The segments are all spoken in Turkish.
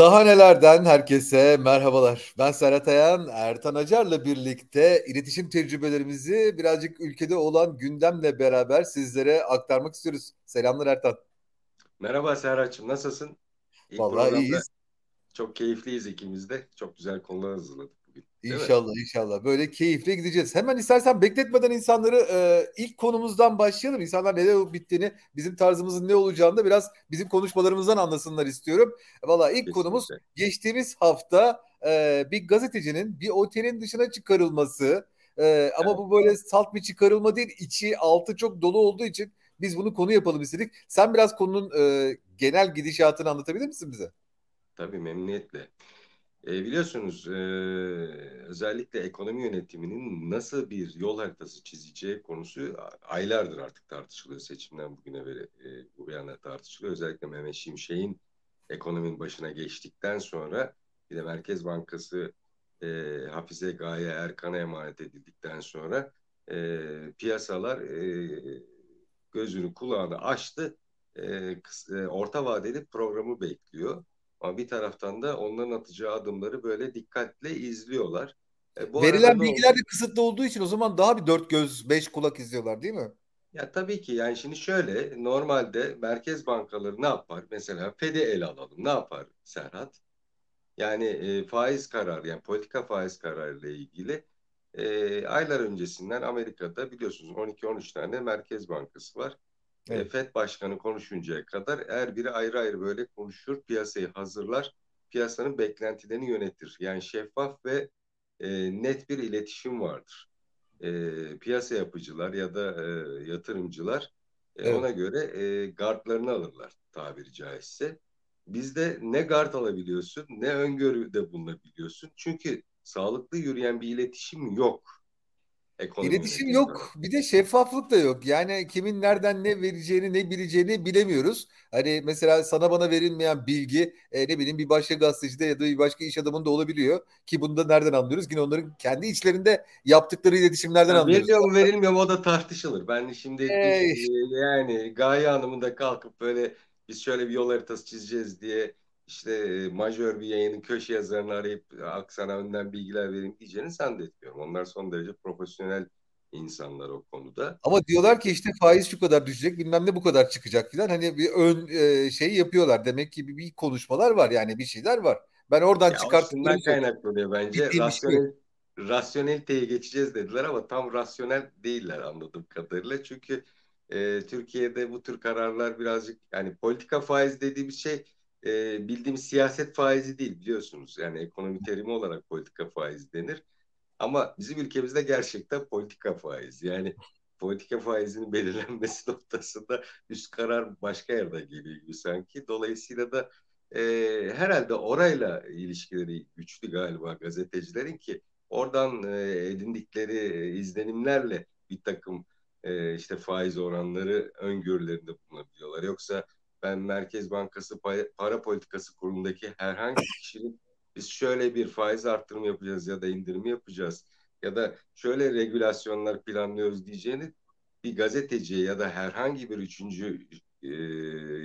Daha nelerden herkese merhabalar. Ben Serhat Ayan, Ertan Acar'la birlikte iletişim tecrübelerimizi birazcık ülkede olan gündemle beraber sizlere aktarmak istiyoruz. Selamlar Ertan. Merhaba Serhat'cığım, nasılsın? İlk Vallahi iyiyiz. Çok keyifliyiz ikimiz de. Çok güzel konular hazırladık İnşallah mi? inşallah. Böyle keyifle gideceğiz. Hemen istersen bekletmeden insanları e, ilk konumuzdan başlayalım. İnsanlar neler olup bittiğini, bizim tarzımızın ne olacağını da biraz bizim konuşmalarımızdan anlasınlar istiyorum. Valla ilk Kesinlikle. konumuz geçtiğimiz hafta e, bir gazetecinin bir otelin dışına çıkarılması. E, ama evet. bu böyle salt bir çıkarılma değil. içi altı çok dolu olduğu için biz bunu konu yapalım istedik. Sen biraz konunun e, genel gidişatını anlatabilir misin bize? Tabii memnuniyetle. E, biliyorsunuz e, özellikle ekonomi yönetiminin nasıl bir yol haritası çizeceği konusu aylardır artık tartışılıyor seçimden bugüne beri e, bu yana tartışılıyor. Özellikle Mehmet Şimşek'in ekonominin başına geçtikten sonra bir de Merkez Bankası e, Hafize Gaye Erkan'a emanet edildikten sonra e, piyasalar e, gözünü kulağını açtı. E, e, orta vadeli programı bekliyor. Ama bir taraftan da onların atacağı adımları böyle dikkatle izliyorlar. E, bu Verilen bilgiler de kısıtlı olduğu için o zaman daha bir dört göz, beş kulak izliyorlar değil mi? Ya tabii ki yani şimdi şöyle normalde merkez bankaları ne yapar? Mesela FED'i ele alalım. Ne yapar Serhat? Yani e, faiz kararı yani politika faiz kararı ile ilgili e, aylar öncesinden Amerika'da biliyorsunuz 12-13 tane merkez bankası var. Evet. FED Başkanı konuşuncaya kadar her biri ayrı ayrı böyle konuşur, piyasayı hazırlar, piyasanın beklentilerini yönetir. Yani şeffaf ve e, net bir iletişim vardır. E, piyasa yapıcılar ya da e, yatırımcılar e, evet. ona göre e, gardlarını alırlar tabiri caizse. Bizde ne gard alabiliyorsun ne öngörüde bulunabiliyorsun. Çünkü sağlıklı yürüyen bir iletişim yok. Ekonomi İletişim yok. Bir de şeffaflık da yok. Yani kimin nereden ne vereceğini ne bileceğini bilemiyoruz. Hani mesela sana bana verilmeyen bilgi e, ne bileyim bir başka gazetecide ya da bir başka iş adamında olabiliyor. Ki bunu da nereden anlıyoruz? Yine onların kendi içlerinde yaptıkları iletişimlerden ya, anlıyoruz. Veriliyor mu verilmiyor mu o da tartışılır. Ben şimdi ee, yani Gaye Hanım'ın da kalkıp böyle biz şöyle bir yol haritası çizeceğiz diye işte e, majör bir yayının köşe yazarını arayıp aksana önden bilgiler vereyim diyeceğini zannetmiyorum. Onlar son derece profesyonel insanlar o konuda. Ama diyorlar ki işte faiz şu kadar düşecek bilmem ne bu kadar çıkacak filan hani bir ön e, şey yapıyorlar. Demek ki bir, bir konuşmalar var yani bir şeyler var. Ben oradan ya çıkarttığımdan kaynaklanıyor bence. Rasyonel, şey. rasyoneliteye geçeceğiz dediler ama tam rasyonel değiller anladığım kadarıyla. Çünkü e, Türkiye'de bu tür kararlar birazcık yani politika faiz dediğimiz şey e, bildiğimiz siyaset faizi değil biliyorsunuz. Yani ekonomi terimi olarak politika faizi denir. Ama bizim ülkemizde gerçekten politika faizi. Yani politika faizinin belirlenmesi noktasında üst karar başka yerde geliyor gibi sanki. Dolayısıyla da e, herhalde orayla ilişkileri güçlü galiba gazetecilerin ki oradan e, edindikleri izlenimlerle bir takım e, işte faiz oranları öngörülerinde bulunabiliyorlar. Yoksa ben Merkez Bankası Para Politikası Kurulu'ndaki herhangi bir kişinin biz şöyle bir faiz arttırımı yapacağız ya da indirimi yapacağız ya da şöyle regülasyonlar planlıyoruz diyeceğini bir gazeteciye ya da herhangi bir üçüncü e,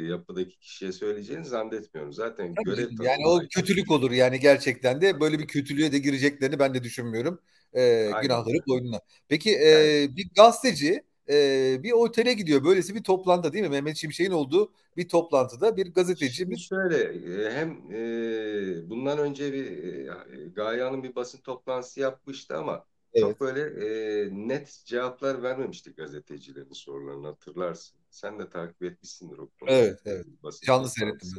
yapıdaki kişiye söyleyeceğini zannetmiyorum. Zaten Tabii görev yani o kötülük olur yani gerçekten de böyle bir kötülüğe de gireceklerini ben de düşünmüyorum. E, günahları boynuna. Peki e, bir gazeteci e, bir otele gidiyor. Böylesi bir toplantı değil mi? Mehmet Şimşek'in olduğu bir toplantıda bir gazeteci. Şimdi bir... şöyle hem e, bundan önce bir e, Gaye Hanım bir basın toplantısı yapmıştı ama evet. çok böyle e, net cevaplar vermemişti gazetecilerin sorularını hatırlarsın. Sen de takip etmişsindir o konuyu. Evet, evet. Basın Canlı seyrettim.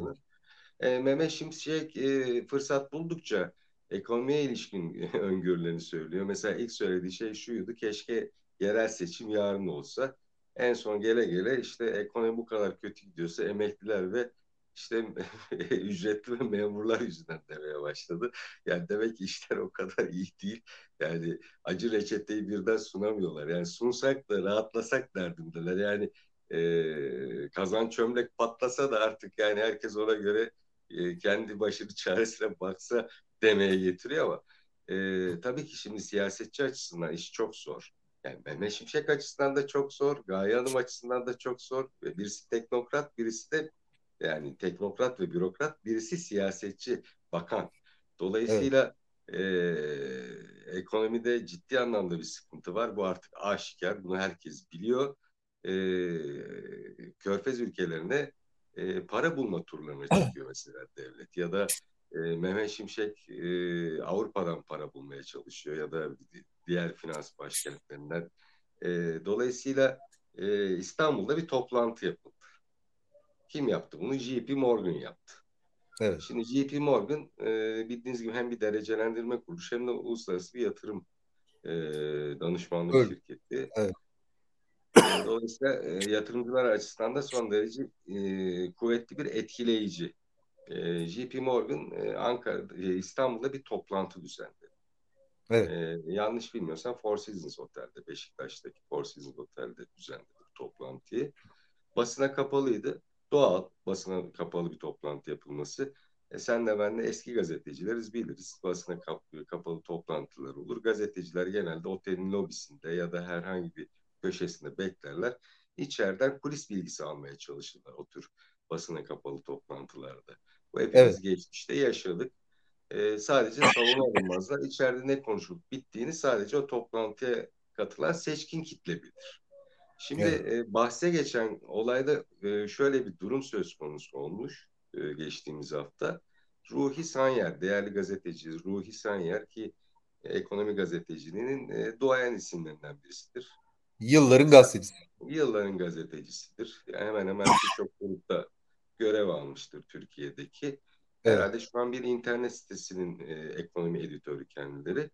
E, Mehmet Şimşek e, fırsat buldukça ekonomiye ilişkin öngörülerini söylüyor. Mesela ilk söylediği şey şuydu. Keşke yerel seçim yarın olsa en son gele gele işte ekonomi bu kadar kötü gidiyorsa emekliler ve işte ücretli ve memurlar yüzünden demeye başladı. Yani demek ki işler o kadar iyi değil. Yani acı reçeteyi birden sunamıyorlar. Yani sunsak da rahatlasak derdindeler. Yani e, kazan çömlek patlasa da artık yani herkes ona göre e, kendi başını çaresine baksa demeye getiriyor ama e, tabii ki şimdi siyasetçi açısından iş çok zor. Yani Mehmet Şimşek açısından da çok zor, Gaye Hanım açısından da çok zor. Ve birisi teknokrat, birisi de Yani teknokrat ve bürokrat, birisi siyasetçi, bakan. Dolayısıyla evet. e, ekonomide ciddi anlamda bir sıkıntı var. Bu artık aşikar. Bunu herkes biliyor. E, Körfez ülkelerine e, para bulma turlarına çıkıyor mesela devlet. Ya da e, Mehmet Şimşek e, Avrupa'dan para bulmaya çalışıyor ya da diğer finans başkentlerinden. E, dolayısıyla e, İstanbul'da bir toplantı yapıldı. Kim yaptı bunu? JP Morgan yaptı. Evet. Şimdi JP Morgan e, bildiğiniz gibi hem bir derecelendirme kuruluşu hem de uluslararası bir yatırım e, danışmanlık evet. şirketi. Evet. Dolayısıyla e, yatırımcılar açısından da son derece e, kuvvetli bir etkileyici. E, JP Morgan e, Ankara, e, İstanbul'da bir toplantı düzenledi. Evet. E, yanlış bilmiyorsam Four Seasons Otel'de, Beşiktaş'taki Four Seasons Otel'de düzenledi bu toplantıyı. Basına kapalıydı. Doğal basına kapalı bir toplantı yapılması. E sen de ben de eski gazetecileriz biliriz. Basına kap kapalı toplantılar olur. Gazeteciler genelde otelin lobisinde ya da herhangi bir köşesinde beklerler. İçeriden kulis bilgisi almaya çalışırlar o tür basına kapalı toplantılarda. Bu hepimiz evet. geçmişte yaşadık. Ee, sadece salona alınmazlar. İçeride ne konuşulup bittiğini sadece o toplantıya katılan seçkin kitle bilir. Şimdi evet. e, bahse geçen olayda e, şöyle bir durum söz konusu olmuş e, geçtiğimiz hafta. Ruhi Sanyer, değerli gazeteci Ruhi Sanyer ki e, ekonomi gazeteciliğinin e, doğayan isimlerinden birisidir. Yılların gazetecisi. Yılların gazetecisidir. Yani hemen hemen birçok grupta görev almıştır Türkiye'deki. Herhalde şu an bir internet sitesinin e, ekonomi editörü kendileri.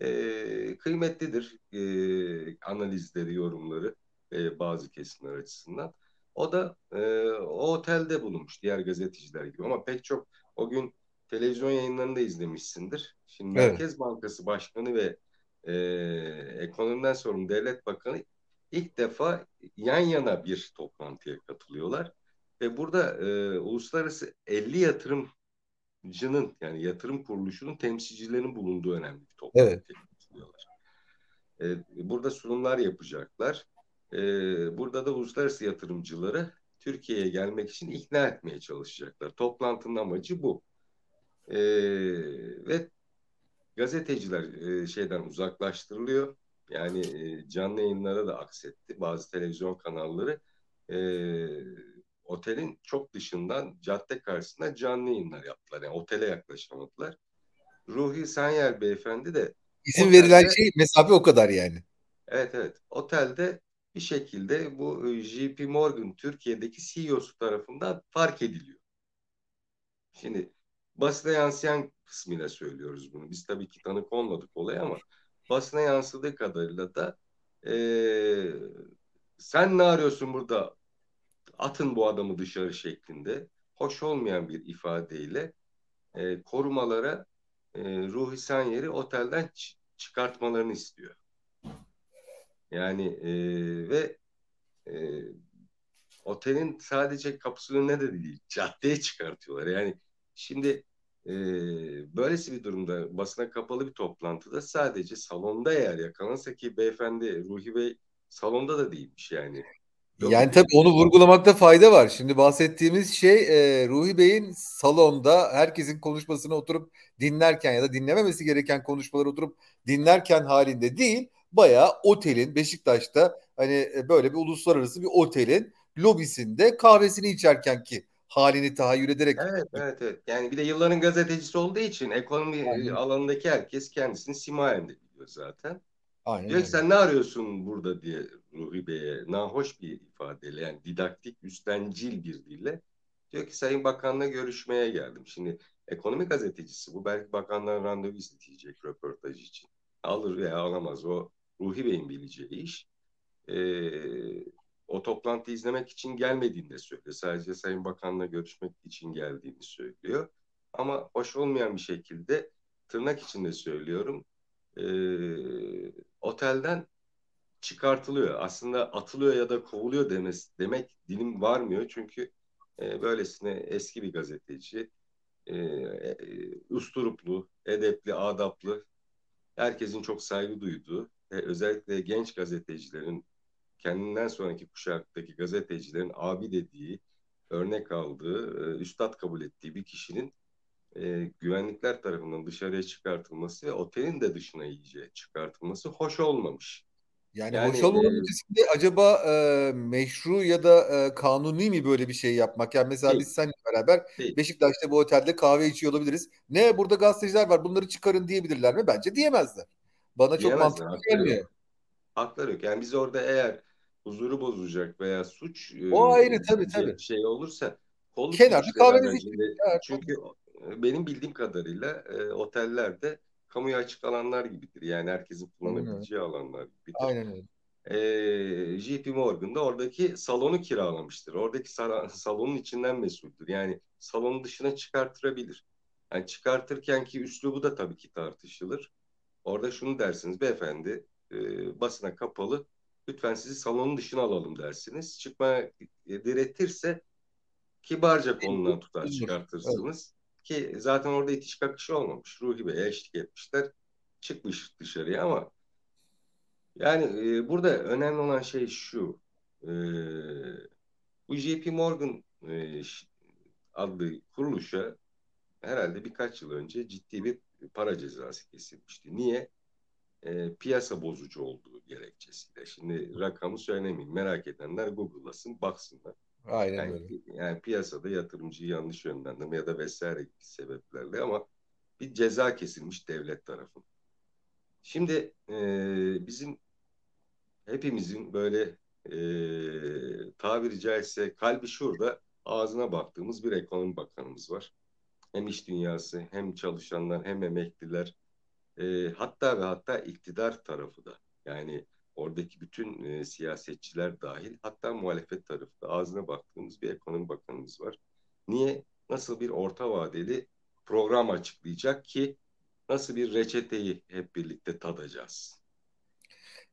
E, kıymetlidir e, analizleri, yorumları e, bazı kesimler açısından. O da e, o otelde bulunmuş diğer gazeteciler gibi ama pek çok o gün televizyon yayınlarında izlemişsindir. Şimdi evet. Merkez Bankası Başkanı ve e, ekonomiden sorumlu devlet bakanı ilk defa yan yana bir toplantıya katılıyorlar. Ve burada e, uluslararası 50 yatırımcının yani yatırım kuruluşunun temsilcilerinin bulunduğu önemli bir toplantıya evet. E, burada sunumlar yapacaklar. E, burada da uluslararası yatırımcıları Türkiye'ye gelmek için ikna etmeye çalışacaklar. Toplantının amacı bu. E, ve gazeteciler e, şeyden uzaklaştırılıyor. Yani e, canlı yayınlara da aksetti. Bazı televizyon kanalları e, otelin çok dışından cadde karşısında canlı yayınlar yaptılar. Yani otele yaklaşamadılar. Ruhi Sanyer beyefendi de İzin otelde, verilen şey mesafe o kadar yani. Evet evet. Otelde bir şekilde bu e, JP Morgan Türkiye'deki CEO'su tarafından fark ediliyor. Şimdi basına yansıyan kısmıyla söylüyoruz bunu. Biz tabii ki tanık olmadık olaya ama basına yansıdığı kadarıyla da e, sen ne arıyorsun burada atın bu adamı dışarı şeklinde hoş olmayan bir ifadeyle e, korumalara e, Ruhi Sanyer'i otelden çıkartmalarını istiyor. Yani e, ve e, otelin sadece kapısı önüne de değil, caddeye çıkartıyorlar. Yani şimdi e, böylesi bir durumda basına kapalı bir toplantıda sadece salonda eğer yakalanırsa ki beyefendi Ruhi Bey salonda da değilmiş yani. Yani tabii onu vurgulamakta fayda var. Şimdi bahsettiğimiz şey e, Ruhi Bey'in salonda herkesin konuşmasını oturup dinlerken ya da dinlememesi gereken konuşmaları oturup dinlerken halinde değil bayağı otelin Beşiktaş'ta hani e, böyle bir uluslararası bir otelin lobisinde kahvesini içerken ki halini tahayyül ederek. Evet, evet, evet. Yani bir de yılların gazetecisi olduğu için ekonomi Aynen. alanındaki herkes kendisini simayen de biliyor zaten. Aynen Diyor ki sen ne arıyorsun burada diye Ruhi Bey'e nahoş bir ifadeyle yani didaktik, üstencil bir dille. Diyor ki Sayın Bakan'la görüşmeye geldim. Şimdi ekonomi gazetecisi bu belki bakanlar randevu isteyecek röportaj için. Alır veya alamaz o Ruhi Bey'in bileceği iş. Ee, o toplantı izlemek için gelmediğini de söylüyor. Sadece Sayın Bakan'la görüşmek için geldiğini söylüyor. Ama hoş olmayan bir şekilde tırnak içinde söylüyorum. E, otelden çıkartılıyor. Aslında atılıyor ya da kovuluyor demesi, demek dilim varmıyor. Çünkü e, böylesine eski bir gazeteci, e, e, usturuplu, edepli, adaplı, herkesin çok saygı duyduğu ve özellikle genç gazetecilerin kendinden sonraki kuşaktaki gazetecilerin abi dediği örnek aldığı, e, üstad kabul ettiği bir kişinin e, güvenlikler tarafından dışarıya çıkartılması ve otelin de dışına iyice çıkartılması hoş olmamış. Yani, yani e, ötesinde acaba e, meşru ya da e, kanuni mi böyle bir şey yapmak? Yani mesela değil. biz seninle beraber değil. Beşiktaş'ta bu otelde kahve içiyor olabiliriz. Ne burada gazeteciler var bunları çıkarın diyebilirler mi? Bence diyemezler. Bana çok mantıklı gelmiyor. Yok. Hakları yok. Yani biz orada eğer huzuru bozacak veya suç o e, ayrı tabii tabii. şey olursa kolu kenarda kahvenizi çünkü benim bildiğim kadarıyla e, otellerde kamuya açık alanlar gibidir. Yani herkesin kullanabileceği Aynen. alanlar gibidir. Aynen öyle. JP Morgan da oradaki salonu kiralamıştır. Oradaki salonun içinden mesuldür. Yani salonun dışına çıkartırabilir. Yani çıkartırken ki üslubu da tabii ki tartışılır. Orada şunu dersiniz beyefendi e, basına kapalı lütfen sizi salonun dışına alalım dersiniz. Çıkmaya diretirse kibarca konudan tutar çıkartırsınız. Evet. Ki zaten orada itiş kakışı olmamış. Ruhi Bey'e eşlik etmişler. Çıkmış dışarıya ama yani e, burada önemli olan şey şu. E, bu JP Morgan e, adlı kuruluşa herhalde birkaç yıl önce ciddi bir para cezası kesilmişti. Niye? E, piyasa bozucu olduğu gerekçesiyle. Şimdi rakamı söylemeyeyim. Merak edenler Google'lasın, baksınlar. Aynen yani, öyle. Yani piyasada yatırımcıyı yanlış yönlendirme ya da vesaire sebeplerle ama bir ceza kesilmiş devlet tarafından. Şimdi e, bizim hepimizin böyle e, tabiri caizse kalbi şurada ağzına baktığımız bir ekonomi bakanımız var. Hem iş dünyası hem çalışanlar hem emekliler e, hatta ve hatta iktidar tarafı da yani oradaki bütün e, siyasetçiler dahil hatta muhalefet tarafı da ağzına baktığımız bir ekonomi bakanımız var. Niye? Nasıl bir orta vadeli program açıklayacak ki nasıl bir reçeteyi hep birlikte tadacağız?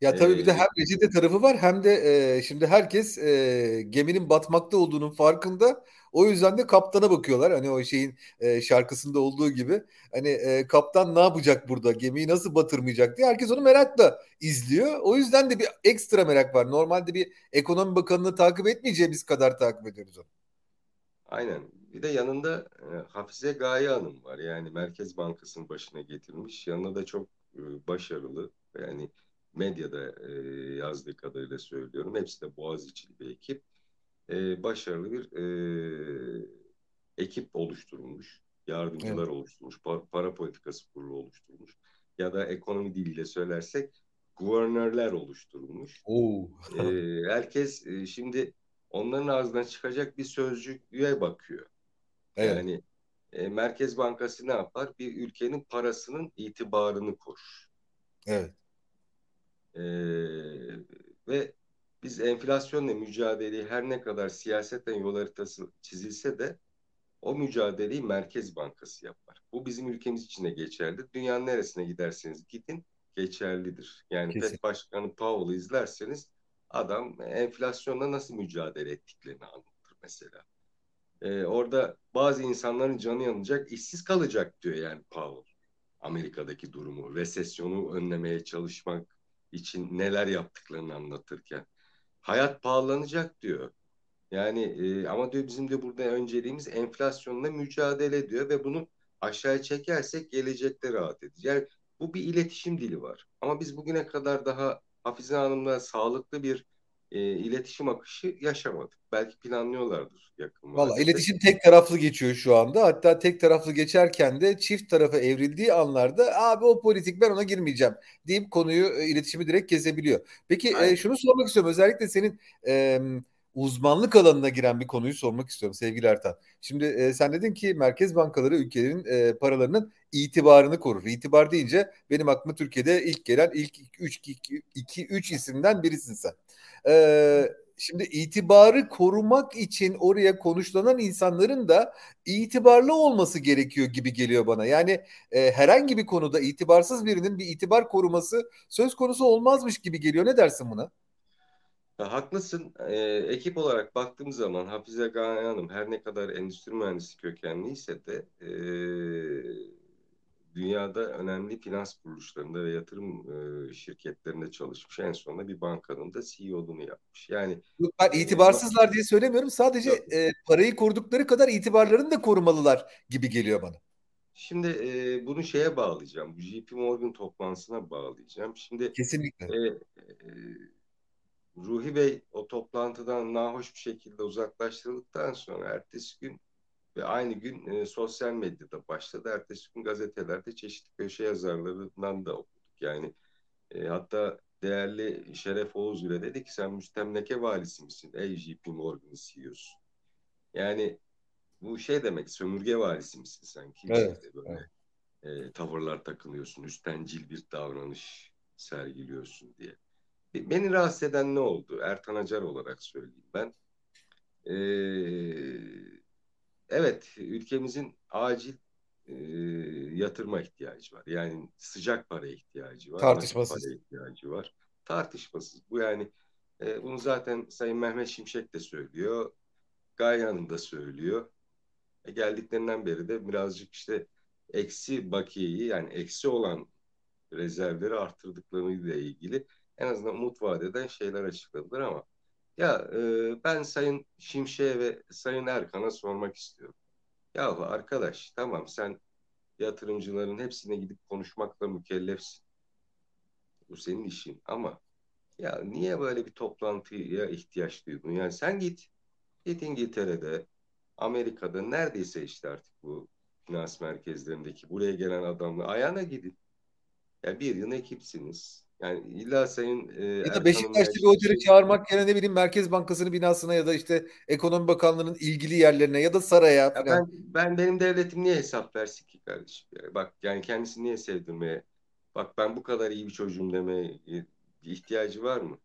Ya tabii bir de hem reçete tarafı var hem de e, şimdi herkes e, geminin batmakta olduğunun farkında. O yüzden de kaptana bakıyorlar. Hani o şeyin e, şarkısında olduğu gibi. Hani e, kaptan ne yapacak burada? Gemiyi nasıl batırmayacak diye herkes onu merakla izliyor. O yüzden de bir ekstra merak var. Normalde bir ekonomi bakanını takip etmeyeceğimiz kadar takip ediyoruz onu. Aynen. Bir de yanında e, Hafize Gaye Hanım var. Yani Merkez Bankası'nın başına getirmiş. Yanında da çok e, başarılı. Yani medyada e, yazdığı kadarıyla söylüyorum. Hepsi de Boğaziçi'li bir ekip. E, başarılı bir e, ekip oluşturulmuş. Yardımcılar evet. oluşturmuş. Para, para politikası kurulu oluşturulmuş. Ya da ekonomi diliyle söylersek guvernörler oluşturulmuş. Oo. e, herkes e, şimdi onların ağzından çıkacak bir sözcüğe bakıyor. Evet. Yani e, Merkez Bankası ne yapar? Bir ülkenin parasının itibarını korur. Evet. E, ve biz enflasyonla mücadeleyi her ne kadar siyasetten yol haritası çizilse de o mücadeleyi Merkez Bankası yapar. Bu bizim ülkemiz için de geçerli. Dünyanın neresine giderseniz gidin geçerlidir. Yani Kesin. FED Başkanı Powell'ı izlerseniz adam enflasyonla nasıl mücadele ettiklerini anlatır mesela. Ee, orada bazı insanların canı yanacak, işsiz kalacak diyor yani Powell. Amerika'daki durumu, resesyonu önlemeye çalışmak için neler yaptıklarını anlatırken. Hayat pahalanacak diyor. Yani e, ama diyor bizim de burada önceliğimiz enflasyonla mücadele diyor ve bunu aşağıya çekersek gelecekte rahat edeceğiz. Yani bu bir iletişim dili var. Ama biz bugüne kadar daha Hafize Hanım'la sağlıklı bir e, iletişim akışı yaşamadık. Belki planlıyorlardır yakın Valla iletişim tek taraflı geçiyor şu anda. Hatta tek taraflı geçerken de çift tarafa evrildiği anlarda abi o politik ben ona girmeyeceğim deyip konuyu e, iletişimi direkt kesebiliyor. Peki e, şunu sormak istiyorum özellikle senin e, uzmanlık alanına giren bir konuyu sormak istiyorum sevgili Ertan. Şimdi e, sen dedin ki merkez bankaları ülkelerin e, paralarının itibarını korur. İtibar deyince benim aklıma Türkiye'de ilk gelen ilk 3 2 3 isimden birisin sen. E, şimdi itibarı korumak için oraya konuşlanan insanların da itibarlı olması gerekiyor gibi geliyor bana. Yani e, herhangi bir konuda itibarsız birinin bir itibar koruması söz konusu olmazmış gibi geliyor. Ne dersin buna? Haklısın. Ee, ekip olarak baktığım zaman Hafize Gaye Hanım her ne kadar endüstri mühendisi kökenliyse de e, dünyada önemli finans kuruluşlarında ve yatırım e, şirketlerinde çalışmış. En sonunda bir bankanın da CEO'luğunu yapmış. Yani Yok, ben itibarsızlar diye söylemiyorum. Sadece e, parayı korudukları kadar itibarlarını da korumalılar gibi geliyor bana. Şimdi e, bunu şeye bağlayacağım. Bu JP Morgan toplantısına bağlayacağım. Şimdi kesinlikle. E, e, Ruhi Bey o toplantıdan nahoş bir şekilde uzaklaştırıldıktan sonra ertesi gün ve aynı gün e, sosyal medyada başladı. Ertesi gün gazetelerde çeşitli köşe yazarlarından da okuduk. Yani e, hatta değerli Şeref Oğuz ile dedi ki sen müstemleke valisi misin? Ey JP CEO'su. Yani bu şey demek sömürge valisi misin sen? Kimse evet, böyle evet. E, tavırlar takılıyorsun, üstencil bir davranış sergiliyorsun diye. Beni rahatsız eden ne oldu? Ertan Acar olarak söyleyeyim ben. Ee, evet, ülkemizin acil e, yatırma ihtiyacı var. Yani sıcak para ihtiyacı var. Tartışmasız. Para ihtiyacı var. Tartışmasız. Bu yani e, bunu zaten Sayın Mehmet Şimşek de söylüyor. Gaye Hanım da söylüyor. E, geldiklerinden beri de birazcık işte eksi bakiyeyi yani eksi olan rezervleri arttırdıklarıyla ilgili en azından umut vaat eden şeyler açıkladılar ama ya e, ben Sayın Şimşek'e ve Sayın Erkan'a sormak istiyorum. Ya arkadaş tamam sen yatırımcıların hepsine gidip konuşmakla mükellefsin. Bu senin işin ama ya niye böyle bir toplantıya ihtiyaç duydun? Yani sen git, git İngiltere'de, Amerika'da neredeyse işte artık bu finans merkezlerindeki buraya gelen adamla ayağına gidin. Ya bir yıl ekipsiniz. Yani illa sayın e, ya da Beşiktaş'ta bir oteli çağırmak yerine ne bileyim Merkez Bankası'nın binasına ya da işte Ekonomi Bakanlığı'nın ilgili yerlerine ya da saraya ya Ben, ben benim devletim niye hesap versin ki kardeşim? Yani bak yani kendisini niye sevdirmeye bak ben bu kadar iyi bir çocuğum demeye ihtiyacı var mı?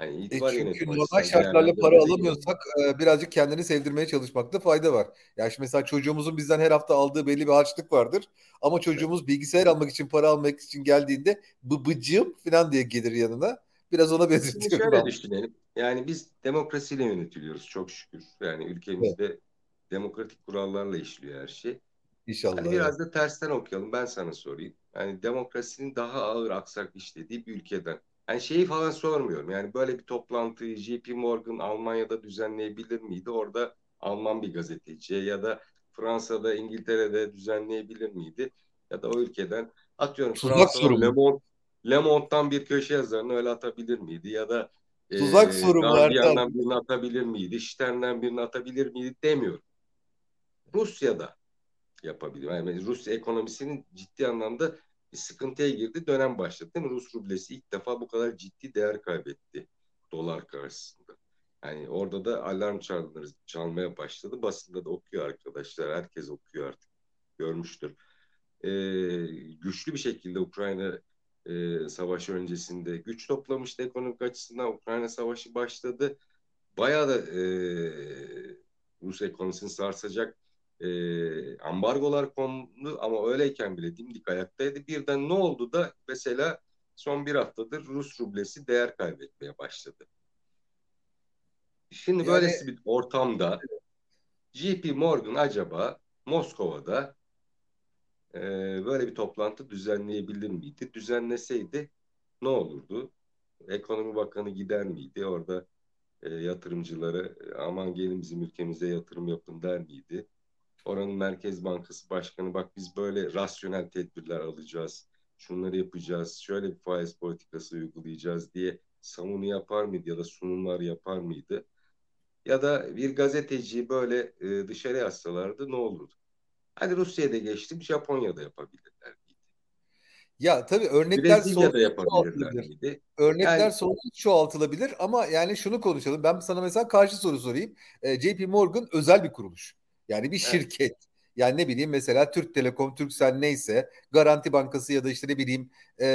Yani e çünkü normal şartlarla para alamıyorsak e, birazcık kendini sevdirmeye çalışmakta fayda var. Yani şimdi mesela çocuğumuzun bizden her hafta aldığı belli bir harçlık vardır. Ama çocuğumuz bilgisayar almak için para almak için geldiğinde bıbıcığım falan diye gelir yanına. Biraz ona benzetiyorum. Şöyle düşünelim. Yani biz demokrasiyle yönetiliyoruz çok şükür. Yani ülkemizde evet. demokratik kurallarla işliyor her şey. İnşallah. Hani biraz da tersten okuyalım. Ben sana sorayım. Yani demokrasinin daha ağır aksak işlediği bir ülkeden yani şeyi falan sormuyorum. Yani böyle bir toplantıyı JP Morgan Almanya'da düzenleyebilir miydi? Orada Alman bir gazeteciye ya da Fransa'da, İngiltere'de düzenleyebilir miydi? Ya da o ülkeden atıyorum Fransa'da Le Monde, Le Monde'dan bir köşe yazarını öyle atabilir miydi? Ya da Tuzak e, soru Guardian'dan birini atabilir miydi? Stern'den birini atabilir miydi demiyorum. Rusya'da yapabiliyor. Yani Rusya ekonomisinin ciddi anlamda sıkıntıya girdi. Dönem başladı değil mi? Rus rublesi ilk defa bu kadar ciddi değer kaybetti dolar karşısında. Yani orada da alarm çalmaları çalmaya başladı. Basında da okuyor arkadaşlar. Herkes okuyor artık. Görmüştür. Ee, güçlü bir şekilde Ukrayna e, savaşı öncesinde güç toplamıştı ekonomik açısından. Ukrayna savaşı başladı. Bayağı da e, Rus ekonomisini sarsacak e, ambargolar kondu ama öyleyken bile dimdik ayaktaydı. Birden ne oldu da mesela son bir haftadır Rus rublesi değer kaybetmeye başladı. Şimdi yani, böylesi bir ortamda JP Morgan acaba Moskova'da e, böyle bir toplantı düzenleyebilir miydi? Düzenleseydi ne olurdu? Ekonomi Bakanı gider miydi? Orada e, yatırımcılara aman gelin bizim ülkemize yatırım yapın der miydi? Oranın Merkez Bankası Başkanı bak biz böyle rasyonel tedbirler alacağız. Şunları yapacağız. Şöyle bir faiz politikası uygulayacağız diye savunu yapar mıydı ya da sunumlar yapar mıydı? Ya da bir gazeteciyi böyle e, dışarı yazsalardı ne olurdu? Hadi Rusya'da geçtim Japonya'da yapabilirler miydi? Ya tabii örnekler sonsuz çoğaltılabilir. Örnekler yani, sonsuz çoğaltılabilir ama yani şunu konuşalım. Ben sana mesela karşı soru sorayım. E, JP Morgan özel bir kuruluş. Yani bir şirket. Evet. Yani ne bileyim mesela Türk Telekom, Türksel neyse, Garanti Bankası ya da işte ne bileyim e,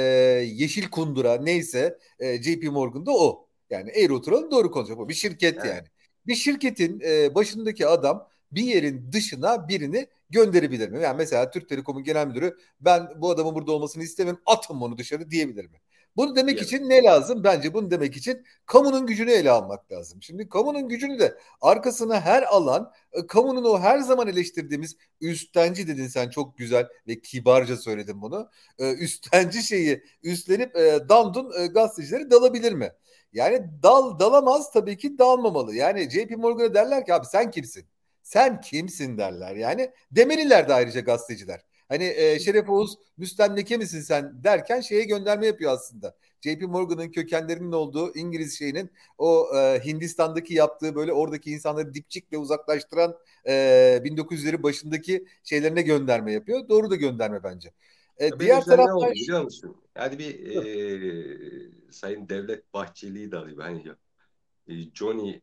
Yeşil Kundura neyse e, JP Morgan'da o. Yani eğri oturalım doğru konuşalım. Bir şirket evet. yani. Bir şirketin e, başındaki adam bir yerin dışına birini gönderebilir mi? Yani mesela Türk Telekom'un genel müdürü ben bu adamın burada olmasını istemiyorum atın onu dışarı diyebilir mi? Bunu demek evet. için ne lazım? Bence bunu demek için kamunun gücünü ele almak lazım. Şimdi kamunun gücünü de arkasına her alan, e, kamunun o her zaman eleştirdiğimiz üstenci dedin sen çok güzel ve kibarca söyledin bunu. E, üstenci şeyi üstlenip e, dandun gazetecileri dalabilir mi? Yani dal dalamaz tabii ki dalmamalı. Yani JP Morgan'a derler ki abi sen kimsin? Sen kimsin derler. Yani demeliler de ayrıca gazeteciler. Hani e, Şeref Oğuz müstemleke misin sen derken şeye gönderme yapıyor aslında. JP Morgan'ın kökenlerinin olduğu İngiliz şeyinin o e, Hindistan'daki yaptığı böyle oradaki insanları dipçikle uzaklaştıran e, 1900'leri başındaki şeylerine gönderme yapıyor. Doğru da gönderme bence. E, diğer taraftan oldu, biliyor musun? Yani bir e, Sayın Devlet Bahçeli'yi de alayım. Hani e, Johnny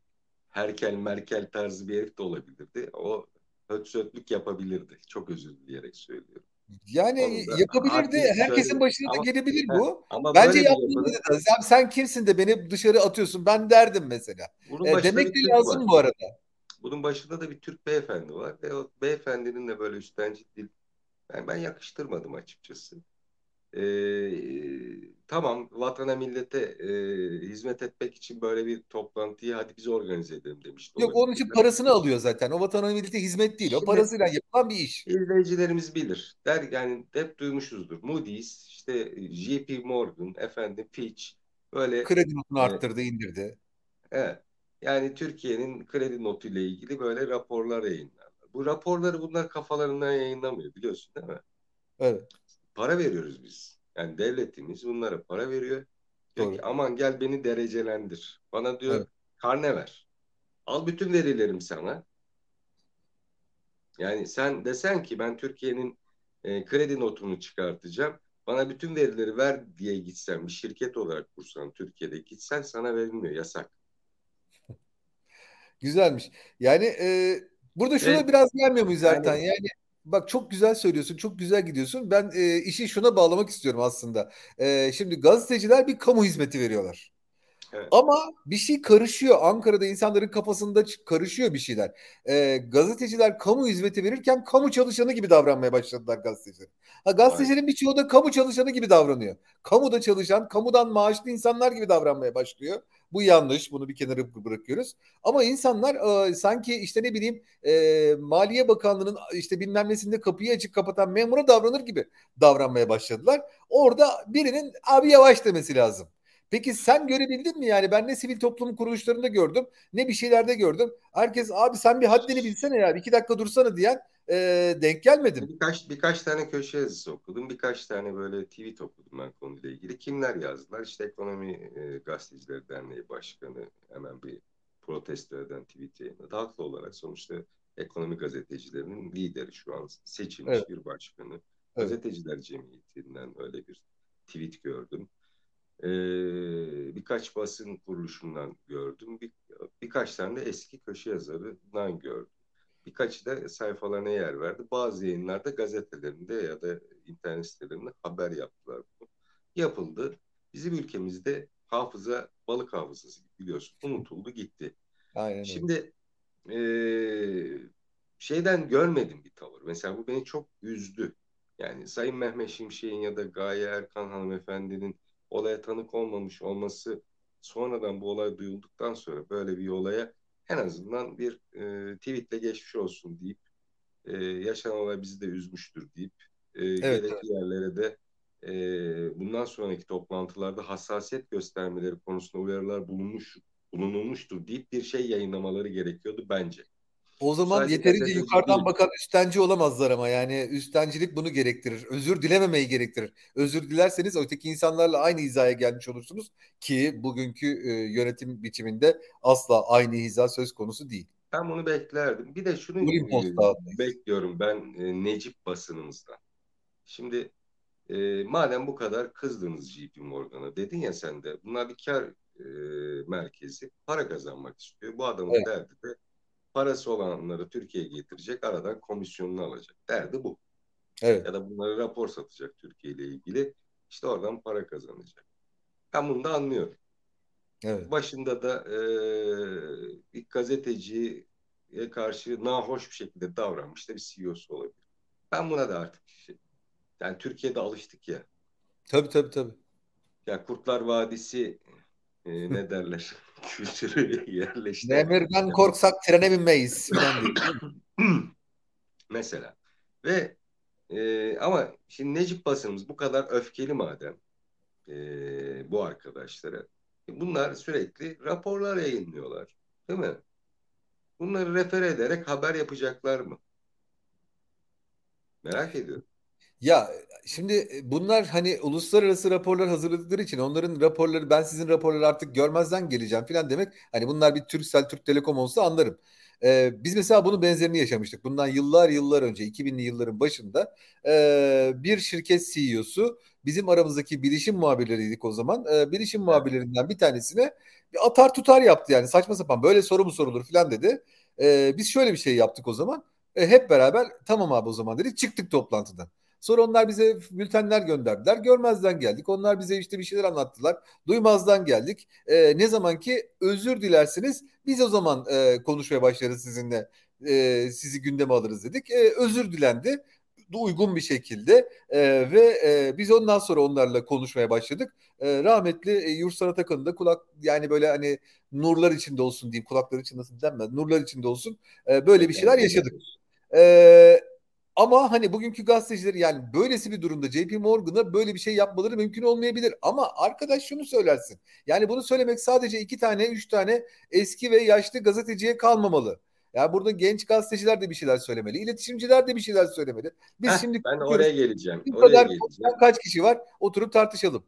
Herkel Merkel tarzı bir herif de olabilirdi. O hötsötlük yapabilirdi. Çok özür dileyerek söylüyorum. Yani yapabilirdi. Herkesin söyle. başına ama, da gelebilir bu. Ama Bence yaptığını da. Sen, sen kimsin de beni dışarı atıyorsun ben derdim mesela. Bunun e, demek de lazım var. bu arada. Bunun başında da bir Türk beyefendi var ve o beyefendinin de böyle üstenci dil yani ben yakıştırmadım açıkçası. Ee, tamam vatana millete e, hizmet etmek için böyle bir toplantıyı hadi biz organize edelim demişti. Yok onun için parasını alıyor zaten. O vatana millete hizmet değil. Şimdi, o parasıyla yapılan bir iş. İzleyicilerimiz bilir. Der yani hep duymuşuzdur. Moody's, işte JP Morgan, efendim Fitch böyle kredi notunu e, arttırdı, indirdi. Evet. Yani Türkiye'nin kredi notu ile ilgili böyle raporlar yayınlarlar. Bu raporları bunlar kafalarından yayınlamıyor biliyorsun değil mi? Evet. Para veriyoruz biz. Yani devletimiz bunlara para veriyor. Diyor Doğru. ki aman gel beni derecelendir. Bana diyor evet. karne ver. Al bütün verilerim sana. Yani sen desen ki ben Türkiye'nin e, kredi notunu çıkartacağım. Bana bütün verileri ver diye gitsen bir şirket olarak kursan Türkiye'de gitsen sana verilmiyor yasak. Güzelmiş. Yani e, burada şuna evet. biraz gelmiyor muyuz zaten? Yani, yani Bak çok güzel söylüyorsun, çok güzel gidiyorsun. Ben e, işi şuna bağlamak istiyorum aslında. E, şimdi gazeteciler bir kamu hizmeti veriyorlar. Evet. Ama bir şey karışıyor. Ankara'da insanların kafasında karışıyor bir şeyler. E, gazeteciler kamu hizmeti verirken kamu çalışanı gibi davranmaya başladılar gazeteciler. Ha, gazetecilerin birçoğu da kamu çalışanı gibi davranıyor. Kamuda çalışan, kamudan maaşlı insanlar gibi davranmaya başlıyor. Bu yanlış. Bunu bir kenara bırakıyoruz. Ama insanlar e, sanki işte ne bileyim e, Maliye Bakanlığı'nın işte bilmem nesinde kapıyı açık kapatan memura davranır gibi davranmaya başladılar. Orada birinin abi yavaş demesi lazım. Peki sen görebildin mi yani ben ne sivil toplum kuruluşlarında gördüm ne bir şeylerde gördüm. Herkes abi sen bir haddini bilsene ya iki dakika dursana diyen e, denk gelmedim. Birkaç birkaç tane köşe yazısı okudum. Birkaç tane böyle tweet okudum ben konuyla ilgili. Kimler yazdılar? İşte Ekonomi e, Gazetecileri Derneği Başkanı hemen bir protesto eden tweet yayınladı. Haklı olarak sonuçta ekonomi gazetecilerinin lideri şu an seçilmiş evet. bir başkanı. Evet. Gazeteciler Cemiyeti'nden öyle bir tweet gördüm. Ee, birkaç basın kuruluşundan gördüm. Bir, birkaç tane de eski köşe yazarından gördüm. Birkaçı da sayfalarına yer verdi. Bazı yayınlarda gazetelerinde ya da internet sitelerinde haber yaptılar bunu. Yapıldı. Bizim ülkemizde hafıza balık hafızası biliyorsun. Unutuldu gitti. Aynen. Şimdi e, şeyden görmedim bir tavır. Mesela bu beni çok üzdü. Yani Sayın Mehmet Şimşek'in ya da Gaye Erkan hanımefendinin olaya tanık olmamış olması sonradan bu olay duyulduktan sonra böyle bir olaya en azından bir e, tweetle geçmiş olsun deyip e, yaşanan olay bizi de üzmüştür deyip e, evet, gerekli evet. yerlere de e, bundan sonraki toplantılarda hassasiyet göstermeleri konusunda uyarılar bulunmuş bulunulmuştur deyip bir şey yayınlamaları gerekiyordu bence. O zaman Sadece yeterince yukarıdan değil. bakan üstenci olamazlar ama yani üstencilik bunu gerektirir. Özür dilememeyi gerektirir. Özür dilerseniz öteki insanlarla aynı hizaya gelmiş olursunuz ki bugünkü e, yönetim biçiminde asla aynı hiza söz konusu değil. Ben bunu beklerdim. Bir de şunu e, bekliyorum ben e, Necip basınımızdan. Şimdi e, madem bu kadar kızdınız JP Morgan'a dedin ya sen de bunlar bir kar e, merkezi para kazanmak istiyor. Bu adamın evet. derdi de parası olanları Türkiye'ye getirecek, aradan komisyonunu alacak. Derdi bu. Evet. Ya da bunları rapor satacak Türkiye ile ilgili. İşte oradan para kazanacak. Ben bunu da anlıyorum. Evet. Başında da e, bir gazeteciye karşı nahoş bir şekilde davranmış da bir CEO'su olabilir. Ben buna da artık yani Türkiye'de alıştık ya. Tabii tabii tabii. ya Kurtlar Vadisi e, ne derler kültürü yerleşti. Demirden korksak trene binmeyiz. Mesela. Ve e, ama şimdi Necip basınımız bu kadar öfkeli madem e, bu arkadaşlara. Bunlar sürekli raporlar yayınlıyorlar. Değil mi? Bunları refer ederek haber yapacaklar mı? Merak ediyorum. Ya şimdi e, bunlar hani uluslararası raporlar hazırladıkları için onların raporları ben sizin raporları artık görmezden geleceğim falan demek. Hani bunlar bir Türksel, Türk Telekom olsa anlarım. Ee, biz mesela bunun benzerini yaşamıştık. Bundan yıllar yıllar önce 2000'li yılların başında e, bir şirket CEO'su bizim aramızdaki bilişim muhabirleriydik o zaman. E, bilişim muhabirlerinden bir tanesine bir atar tutar yaptı yani saçma sapan böyle soru mu sorulur falan dedi. E, biz şöyle bir şey yaptık o zaman. E, hep beraber tamam abi o zaman dedik çıktık toplantıdan. Sonra onlar bize bültenler gönderdiler. Görmezden geldik. Onlar bize işte bir şeyler anlattılar. Duymazdan geldik. E, ne zaman ki özür dilersiniz biz o zaman e, konuşmaya başlarız sizinle. E, sizi gündeme alırız dedik. E, özür dilendi uygun bir şekilde e, ve e, biz ondan sonra onlarla konuşmaya başladık. E, rahmetli e, Yurtsan Atakan'ın da kulak yani böyle hani nurlar içinde olsun diyeyim kulaklar için nasıl denmez nurlar içinde olsun e, böyle bir şeyler yaşadık. E, ama hani bugünkü gazeteciler yani böylesi bir durumda JP Morgan'a böyle bir şey yapmaları mümkün olmayabilir. Ama arkadaş şunu söylersin. Yani bunu söylemek sadece iki tane, üç tane eski ve yaşlı gazeteciye kalmamalı. Yani burada genç gazeteciler de bir şeyler söylemeli. iletişimciler de bir şeyler söylemeli. Biz Heh, şimdi ben oraya geleceğim. Bu oraya kadar geleceğim. kaç kişi var? Oturup tartışalım.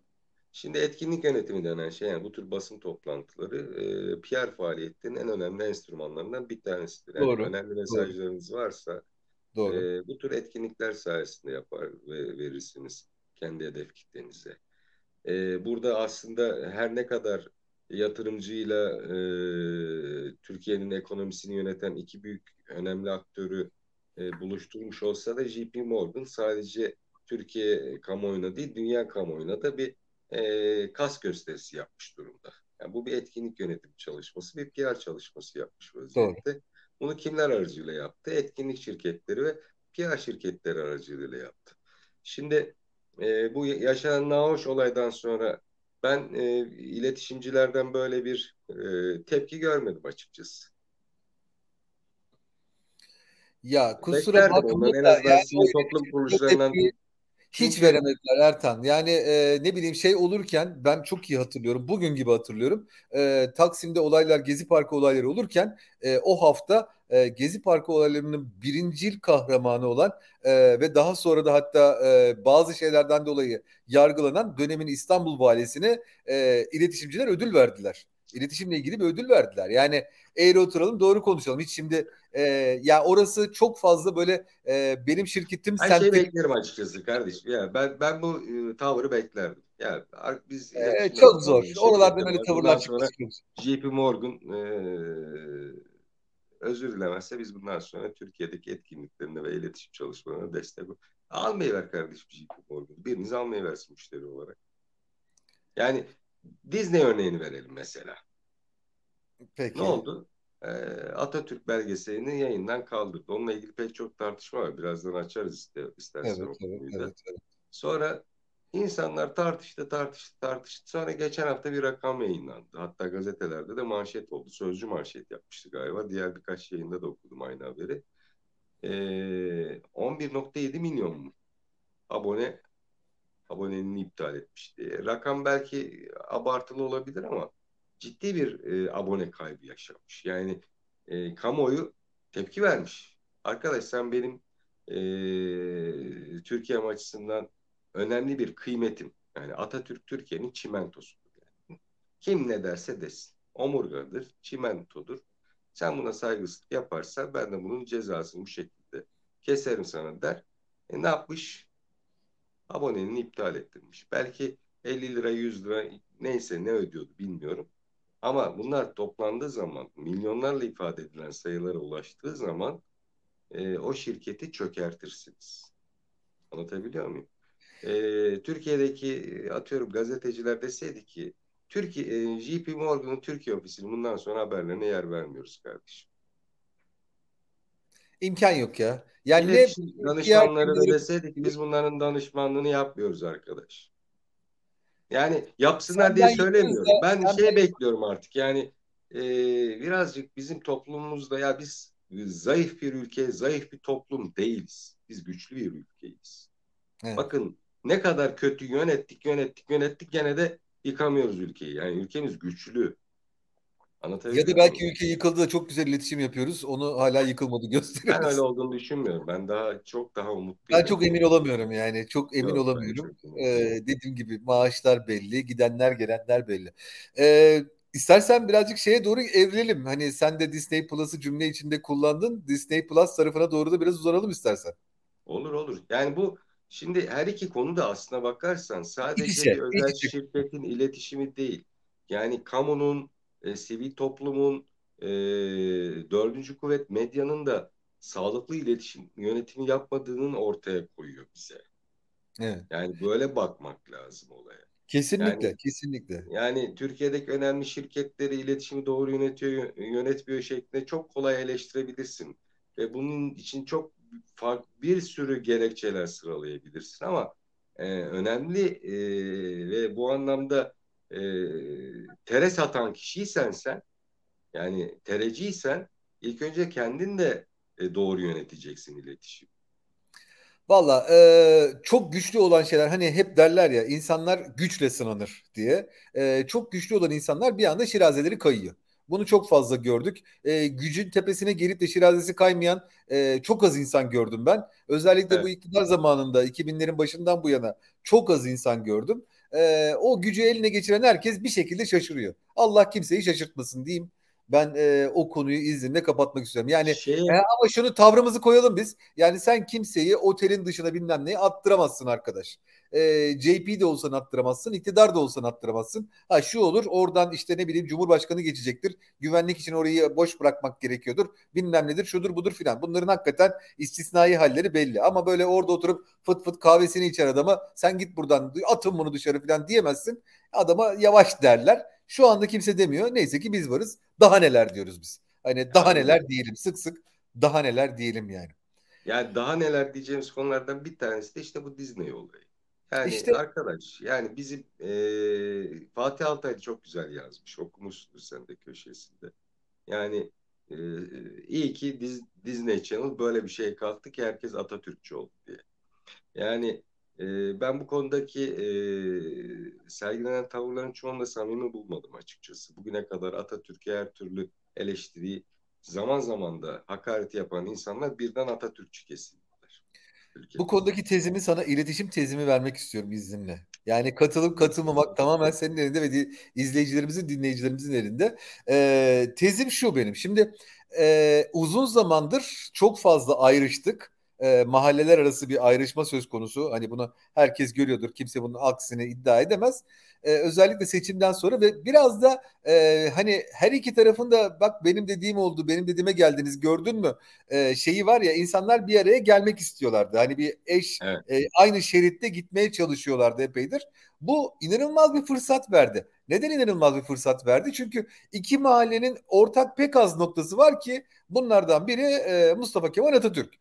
Şimdi etkinlik yönetimi denen şey yani bu tür basın toplantıları e, PR faaliyetlerinin en önemli enstrümanlarından bir tanesidir. Yani Doğru. önemli mesajlarınız Doğru. varsa Doğru. E, bu tür etkinlikler sayesinde yapar ve verirsiniz kendi hedef kitlenize. E, burada aslında her ne kadar yatırımcıyla e, Türkiye'nin ekonomisini yöneten iki büyük önemli aktörü e, buluşturmuş olsa da JP Morgan sadece Türkiye kamuoyuna değil dünya kamuoyuna da bir e, kas gösterisi yapmış durumda. Yani bu bir etkinlik yönetim çalışması, bir PR çalışması yapmış vaziyette. Doğru. Bunu kimler aracılığıyla yaptı? Etkinlik şirketleri ve PR şirketleri aracılığıyla yaptı. Şimdi e, bu yaşanan nahoş olaydan sonra ben e, iletişimcilerden böyle bir e, tepki görmedim açıkçası. Ya kusura bakma en azından yani, toplum kuruluşlarından tepki, hiç veremediler Ertan. Yani e, ne bileyim şey olurken ben çok iyi hatırlıyorum. Bugün gibi hatırlıyorum. E, Taksim'de olaylar Gezi Parkı olayları olurken e, o hafta e, Gezi Parkı olaylarının birincil kahramanı olan e, ve daha sonra da hatta e, bazı şeylerden dolayı yargılanan dönemin İstanbul valisine e, iletişimciler ödül verdiler. İletişimle ilgili bir ödül verdiler. Yani eğri oturalım doğru konuşalım. Hiç şimdi e, ya orası çok fazla böyle e, benim şirketim Ben şey beklerim açıkçası kardeşim. Ya ben ben bu e, tavrı beklerdim. Ya biz e, çok zor. Oralardan öyle tavırlar çıkıyor. JP Morgan e, özür dilemezse biz bundan sonra Türkiye'deki etkinliklerine ve iletişim çalışmalarına destek almayı ver kardeşim JP Morgan. Biriniz almayı versin müşteri olarak. Yani Disney örneğini verelim mesela. Peki. Ne oldu? Ee, Atatürk belgeselini yayından kaldırdı. Onunla ilgili pek çok tartışma var. Birazdan açarız iste, istersen evet, evet, evet, evet. Sonra insanlar tartıştı, tartıştı, tartıştı. Sonra geçen hafta bir rakam yayınlandı. Hatta gazetelerde de manşet oldu. Sözcü manşet yapmıştı galiba. Diğer birkaç yayında da okudum aynı haberi. Ee, 11.7 milyon mu? Abone aboneliğini iptal etmişti. Rakam belki abartılı olabilir ama ciddi bir e, abone kaybı yaşamış. Yani e, kamuoyu tepki vermiş. Arkadaş sen benim e, Türkiye açısından önemli bir kıymetim. Yani Atatürk Türkiye'nin çimentosudur. Yani. Kim ne derse desin. Omurgadır, çimentodur. Sen buna saygısızlık yaparsan ben de bunun cezasını bu şekilde keserim sana der. E ne yapmış? Aboneliğini iptal ettirmiş. Belki 50 lira 100 lira neyse ne ödüyordu bilmiyorum. Ama bunlar toplandığı zaman milyonlarla ifade edilen sayılara ulaştığı zaman e, o şirketi çökertirsiniz. Anlatabiliyor muyum? E, Türkiye'deki atıyorum gazeteciler deseydi ki Türkiye, e, JP Morgan'ın Türkiye ofisinin bundan sonra haberlerine yer vermiyoruz kardeşim. İmkan yok ya. Yani ne danışmanları da deseydik biz bunların danışmanlığını yapmıyoruz arkadaş. Yani yapsınlar Senden diye söylemiyorum. Da, ben şey de... bekliyorum artık. Yani e, birazcık bizim toplumumuzda ya biz zayıf bir ülke, zayıf bir toplum değiliz. Biz güçlü bir ülkeyiz. Evet. Bakın ne kadar kötü yönettik, yönettik, yönettik gene de yıkamıyoruz ülkeyi. Yani ülkemiz güçlü. Ya da belki ülke yıkıldı da çok güzel iletişim yapıyoruz. Onu hala yıkılmadı gösteriyoruz. Ben öyle olduğunu düşünmüyorum. Ben daha çok daha umutluyum. Ben çok emin olamıyorum yani. Çok emin Yok, olamıyorum. Çok ee, dediğim gibi maaşlar belli, gidenler gelenler belli. Ee, istersen birazcık şeye doğru evrilelim. Hani sen de Disney Plus'ı cümle içinde kullandın. Disney Plus tarafına doğru da biraz uzanalım istersen. Olur olur. Yani bu şimdi her iki konu da aslına bakarsan sadece İkişe, bir özel ikişe. şirketin iletişimi değil. Yani kamunun e, sivil toplumun, e, dördüncü kuvvet medyanın da sağlıklı iletişim yönetimi yapmadığının ortaya koyuyor bize. Evet. Yani böyle bakmak lazım olaya. Kesinlikle, yani, kesinlikle. Yani Türkiye'deki önemli şirketleri iletişimi doğru yönetiyor, yönetmiyor şeklinde çok kolay eleştirebilirsin. Ve bunun için çok farklı bir sürü gerekçeler sıralayabilirsin ama e, önemli e, ve bu anlamda e, tere satan kişiysen sen yani tereciysen ilk önce kendin de e, doğru yöneteceksin iletişim. Valla e, çok güçlü olan şeyler hani hep derler ya insanlar güçle sınanır diye. E, çok güçlü olan insanlar bir anda şirazeleri kayıyor. Bunu çok fazla gördük. E, gücün tepesine gelip de şirazesi kaymayan e, çok az insan gördüm ben. Özellikle evet. bu iktidar zamanında 2000'lerin başından bu yana çok az insan gördüm e, o gücü eline geçiren herkes bir şekilde şaşırıyor. Allah kimseyi şaşırtmasın diyeyim. Ben e, o konuyu izninle kapatmak istiyorum. Yani şey... e, ama şunu tavrımızı koyalım biz. Yani sen kimseyi otelin dışına bilmem neye attıramazsın arkadaş. E, JP de olsan attıramazsın, iktidar da olsan attıramazsın. Ha şu olur, oradan işte ne bileyim Cumhurbaşkanı geçecektir. Güvenlik için orayı boş bırakmak gerekiyordur. Bilmem nedir, şudur budur filan. Bunların hakikaten istisnai halleri belli. Ama böyle orada oturup fıt fıt kahvesini içer adama sen git buradan atın bunu dışarı filan diyemezsin. Adama yavaş derler. Şu anda kimse demiyor. Neyse ki biz varız. Daha neler diyoruz biz. Hani daha neler diyelim sık sık daha neler diyelim yani. Yani daha neler diyeceğimiz konulardan bir tanesi de işte bu Disney olayı. Yani işte, arkadaş yani bizim e, Fatih Altaylı çok güzel yazmış. Okumuşsunuz sen de köşesinde. Yani e, iyi ki Diz, Disney Channel böyle bir şey kalktı ki herkes Atatürkçü oldu diye. Yani e, ben bu konudaki e, sergilenen tavırların çoğunda samimi bulmadım açıkçası. Bugüne kadar Atatürk'e her türlü eleştiriyi zaman zaman da hakaret yapan insanlar birden Atatürkçü kesildiler. Bu konudaki tezimi sana iletişim tezimi vermek istiyorum izninle. Yani katılıp katılmamak tamamen senin elinde ve izleyicilerimizin, dinleyicilerimizin elinde. Ee, tezim şu benim. Şimdi e, uzun zamandır çok fazla ayrıştık e, mahalleler arası bir ayrışma söz konusu. Hani bunu herkes görüyordur. Kimse bunun aksini iddia edemez. E, özellikle seçimden sonra ve biraz da e, hani her iki tarafında bak benim dediğim oldu, benim dediğime geldiniz gördün mü? E, şeyi var ya insanlar bir araya gelmek istiyorlardı. Hani bir eş evet. e, aynı şeritte gitmeye çalışıyorlardı epeydir. Bu inanılmaz bir fırsat verdi. Neden inanılmaz bir fırsat verdi? Çünkü iki mahallenin ortak pek az noktası var ki bunlardan biri e, Mustafa Kemal Atatürk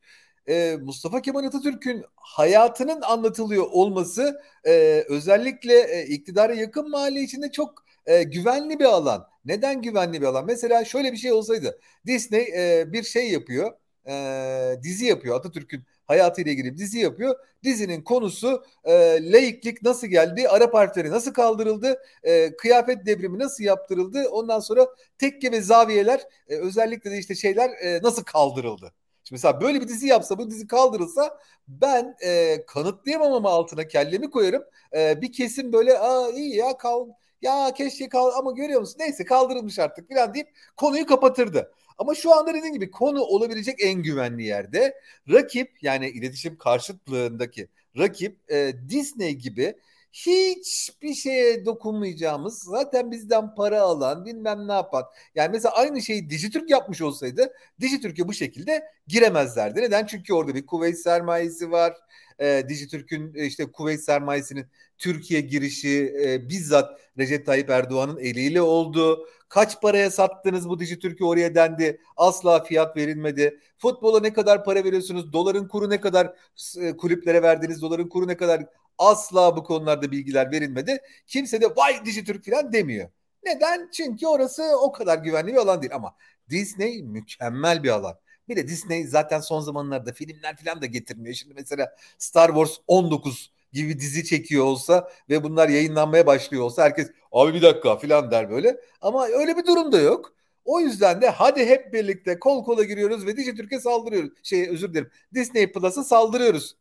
e, Mustafa Kemal Atatürk'ün hayatının anlatılıyor olması e, özellikle e, iktidara yakın mahalle içinde çok e, güvenli bir alan. Neden güvenli bir alan? Mesela şöyle bir şey olsaydı Disney e, bir şey yapıyor, e, dizi yapıyor Atatürk'ün hayatıyla ilgili dizi yapıyor. Dizinin konusu e, laiklik nasıl geldi, Arap harfleri nasıl kaldırıldı, e, kıyafet devrimi nasıl yaptırıldı, ondan sonra tekke ve zaviyeler e, özellikle de işte şeyler e, nasıl kaldırıldı. Şimdi mesela böyle bir dizi yapsa bu dizi kaldırılsa ben e, kanıtlayamam ama altına kellemi koyarım. E, bir kesim böyle aa iyi ya kal ya keşke kal ama görüyor musun neyse kaldırılmış artık falan deyip konuyu kapatırdı. Ama şu anda dediğim gibi konu olabilecek en güvenli yerde. Rakip yani iletişim karşıtlığındaki rakip e, Disney gibi hiçbir şeye dokunmayacağımız zaten bizden para alan bilmem ne yapan. Yani mesela aynı şeyi Dijitürk yapmış olsaydı Dijitürk'e bu şekilde giremezlerdi. Neden? Çünkü orada bir kuvvet sermayesi var. e, Dijitürk'ün işte kuvvet sermayesinin Türkiye girişi e, bizzat Recep Tayyip Erdoğan'ın eliyle oldu. Kaç paraya sattınız bu Dijitürk'ü oraya dendi. Asla fiyat verilmedi. Futbola ne kadar para veriyorsunuz? Doların kuru ne kadar e, kulüplere verdiğiniz doların kuru ne kadar asla bu konularda bilgiler verilmedi. Kimse de vay Dijitürk falan demiyor. Neden? Çünkü orası o kadar güvenli bir alan değil ama Disney mükemmel bir alan. Bir de Disney zaten son zamanlarda filmler falan da getirmiyor. Şimdi mesela Star Wars 19 gibi dizi çekiyor olsa ve bunlar yayınlanmaya başlıyor olsa herkes abi bir dakika falan der böyle. Ama öyle bir durum da yok. O yüzden de hadi hep birlikte kol kola giriyoruz ve Dijitürk'e saldırıyoruz. Şey özür dilerim. Disney Plus'a saldırıyoruz.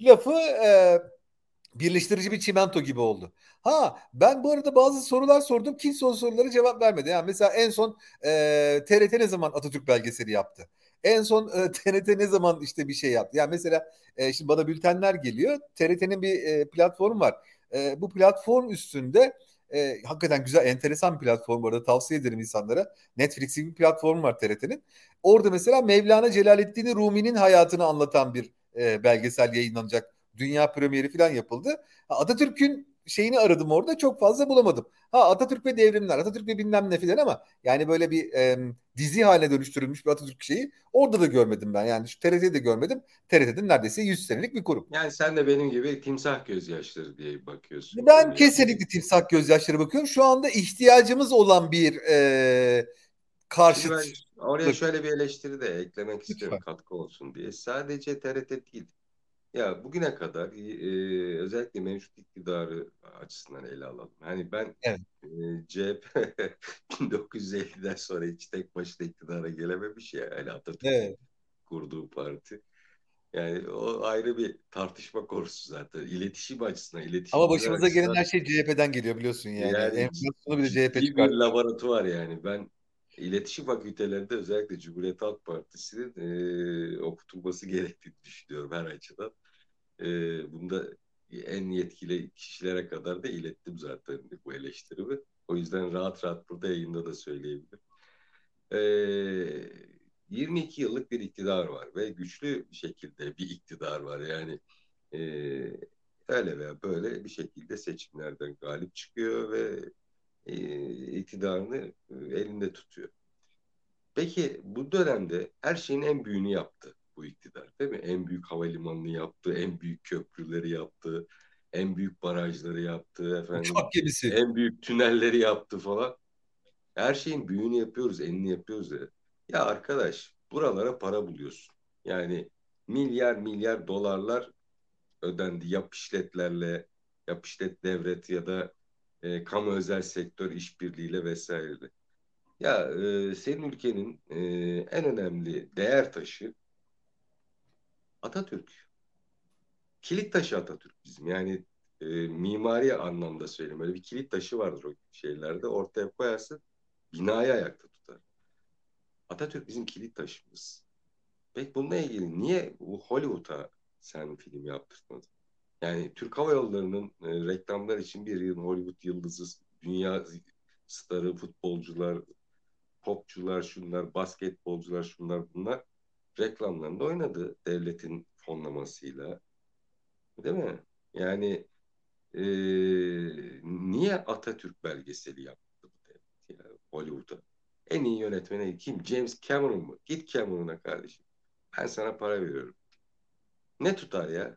Lafı e, birleştirici bir çimento gibi oldu. Ha ben bu arada bazı sorular sordum. Kimse o sorulara cevap vermedi. Yani mesela en son e, TRT ne zaman Atatürk belgeseli yaptı? En son e, TRT ne zaman işte bir şey yaptı? Yani mesela e, şimdi bana bültenler geliyor. TRT'nin bir e, platformu var. E, bu platform üstünde e, hakikaten güzel, enteresan bir platform bu arada tavsiye ederim insanlara. Netflix bir platform var TRT'nin. Orada mesela Mevlana Celaleddin Rumi'nin hayatını anlatan bir e, belgesel yayınlanacak. Dünya premieri falan yapıldı. Atatürk'ün şeyini aradım orada çok fazla bulamadım. Ha Atatürk ve devrimler, Atatürk ve bilmem ne filan ama yani böyle bir e, dizi haline dönüştürülmüş bir Atatürk şeyi orada da görmedim ben. Yani şu TRT'de görmedim. TRT'de neredeyse 100 senelik bir kurum. Yani sen de benim gibi timsah gözyaşları diye bakıyorsun. Ben yani. kesinlikle timsah gözyaşları bakıyorum. Şu anda ihtiyacımız olan bir e, karşıt. oraya şöyle bir eleştiri de eklemek Lütfen. istiyorum katkı olsun diye. Sadece TRT değil ya bugüne kadar e, özellikle mevcut iktidarı açısından ele alalım. Hani ben evet. e, CHP 1950'den sonra hiç tek başına iktidara gelememiş ya. Yani Atatürk evet. kurduğu parti. Yani o ayrı bir tartışma konusu zaten. İletişim açısından. Iletişim Ama başımıza açısından, gelen her şey CHP'den geliyor biliyorsun yani. yani Enflasyonu bir de CHP çıkar. bir laboratuvar yani. Ben iletişim fakültelerinde özellikle Cumhuriyet Halk Partisi'nin e, okutulması gerektiğini düşünüyorum her açıdan. E, bunda en yetkili kişilere kadar da ilettim zaten bu eleştirimi. O yüzden rahat rahat burada yayında da söyleyebilirim. E, 22 yıllık bir iktidar var ve güçlü bir şekilde bir iktidar var. Yani e, öyle veya böyle bir şekilde seçimlerden galip çıkıyor ve e, iktidarını e, elinde tutuyor. Peki bu dönemde her şeyin en büyüğünü yaptı bu iktidar değil mi? En büyük havalimanını yaptı, en büyük köprüleri yaptı, en büyük barajları yaptı efendim. Uçak gemisi. En büyük tünelleri yaptı falan. Her şeyin büyüğünü yapıyoruz, enini yapıyoruz ya. Ya arkadaş buralara para buluyorsun. Yani milyar milyar dolarlar ödendi yap işletlerle, yap işlet devlet ya da e, kamu özel sektör işbirliğiyle vesaireyle. Ya e, senin ülkenin e, en önemli değer taşı Atatürk. Kilit taşı Atatürk bizim. Yani e, mimari anlamda söyleyeyim. Öyle bir kilit taşı vardır o şeylerde. Ortaya koyarsın binayı ayakta tutar. Atatürk bizim kilit taşımız. Peki bununla ilgili niye bu Hollywood'a sen film yaptırtmadın? Yani Türk Hava Yolları'nın e, reklamlar için bir yıl Hollywood yıldızı, dünya starı, futbolcular, popçular, şunlar, basketbolcular, şunlar bunlar reklamlarında oynadı devletin fonlamasıyla. Değil mi? Yani e, niye Atatürk belgeseli yaptı devlet ya Hollywood'a? En iyi yönetmeni kim? James Cameron mu? Git Cameron'a kardeşim. Ben sana para veriyorum. Ne tutar ya?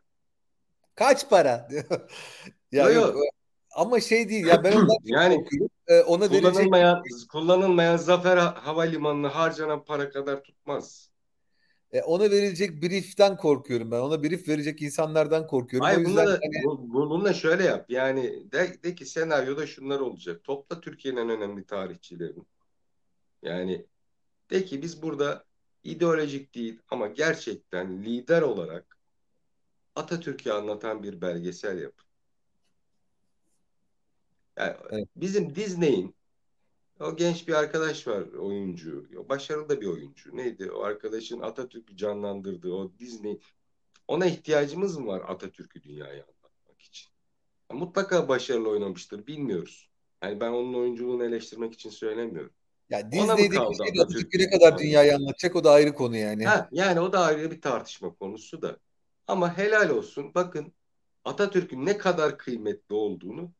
Kaç para? ya yok. yok. Ama şey değil ya ben ondan yani ee, ona kullanılmayan, verecek... kullanılmayan Zafer Havalimanı'na harcanan para kadar tutmaz. E, ona verilecek brieften korkuyorum ben. Ona brief verecek insanlardan korkuyorum. Hayır, o yüzden bununla, hani... bu, bununla şöyle yap. Yani de, de ki senaryoda şunlar olacak. Topla Türkiye'nin en önemli tarihçilerini. Yani de ki biz burada ideolojik değil ama gerçekten lider olarak Atatürk'ü anlatan bir belgesel yapın. Yani evet. Bizim Disney'in o genç bir arkadaş var oyuncu. Başarılı da bir oyuncu. Neydi? O arkadaşın Atatürk'ü canlandırdığı o Disney. Ona ihtiyacımız mı var Atatürk'ü dünyaya anlatmak için? Mutlaka başarılı oynamıştır. Bilmiyoruz. Yani ben onun oyunculuğunu eleştirmek için söylemiyorum. Ya Disney'deki şey Atatürk'ü ne kadar dünyayı anlatacak o da ayrı konu yani. Ha, yani o da ayrı bir tartışma konusu da. Ama helal olsun. Bakın Atatürk'ün ne kadar kıymetli olduğunu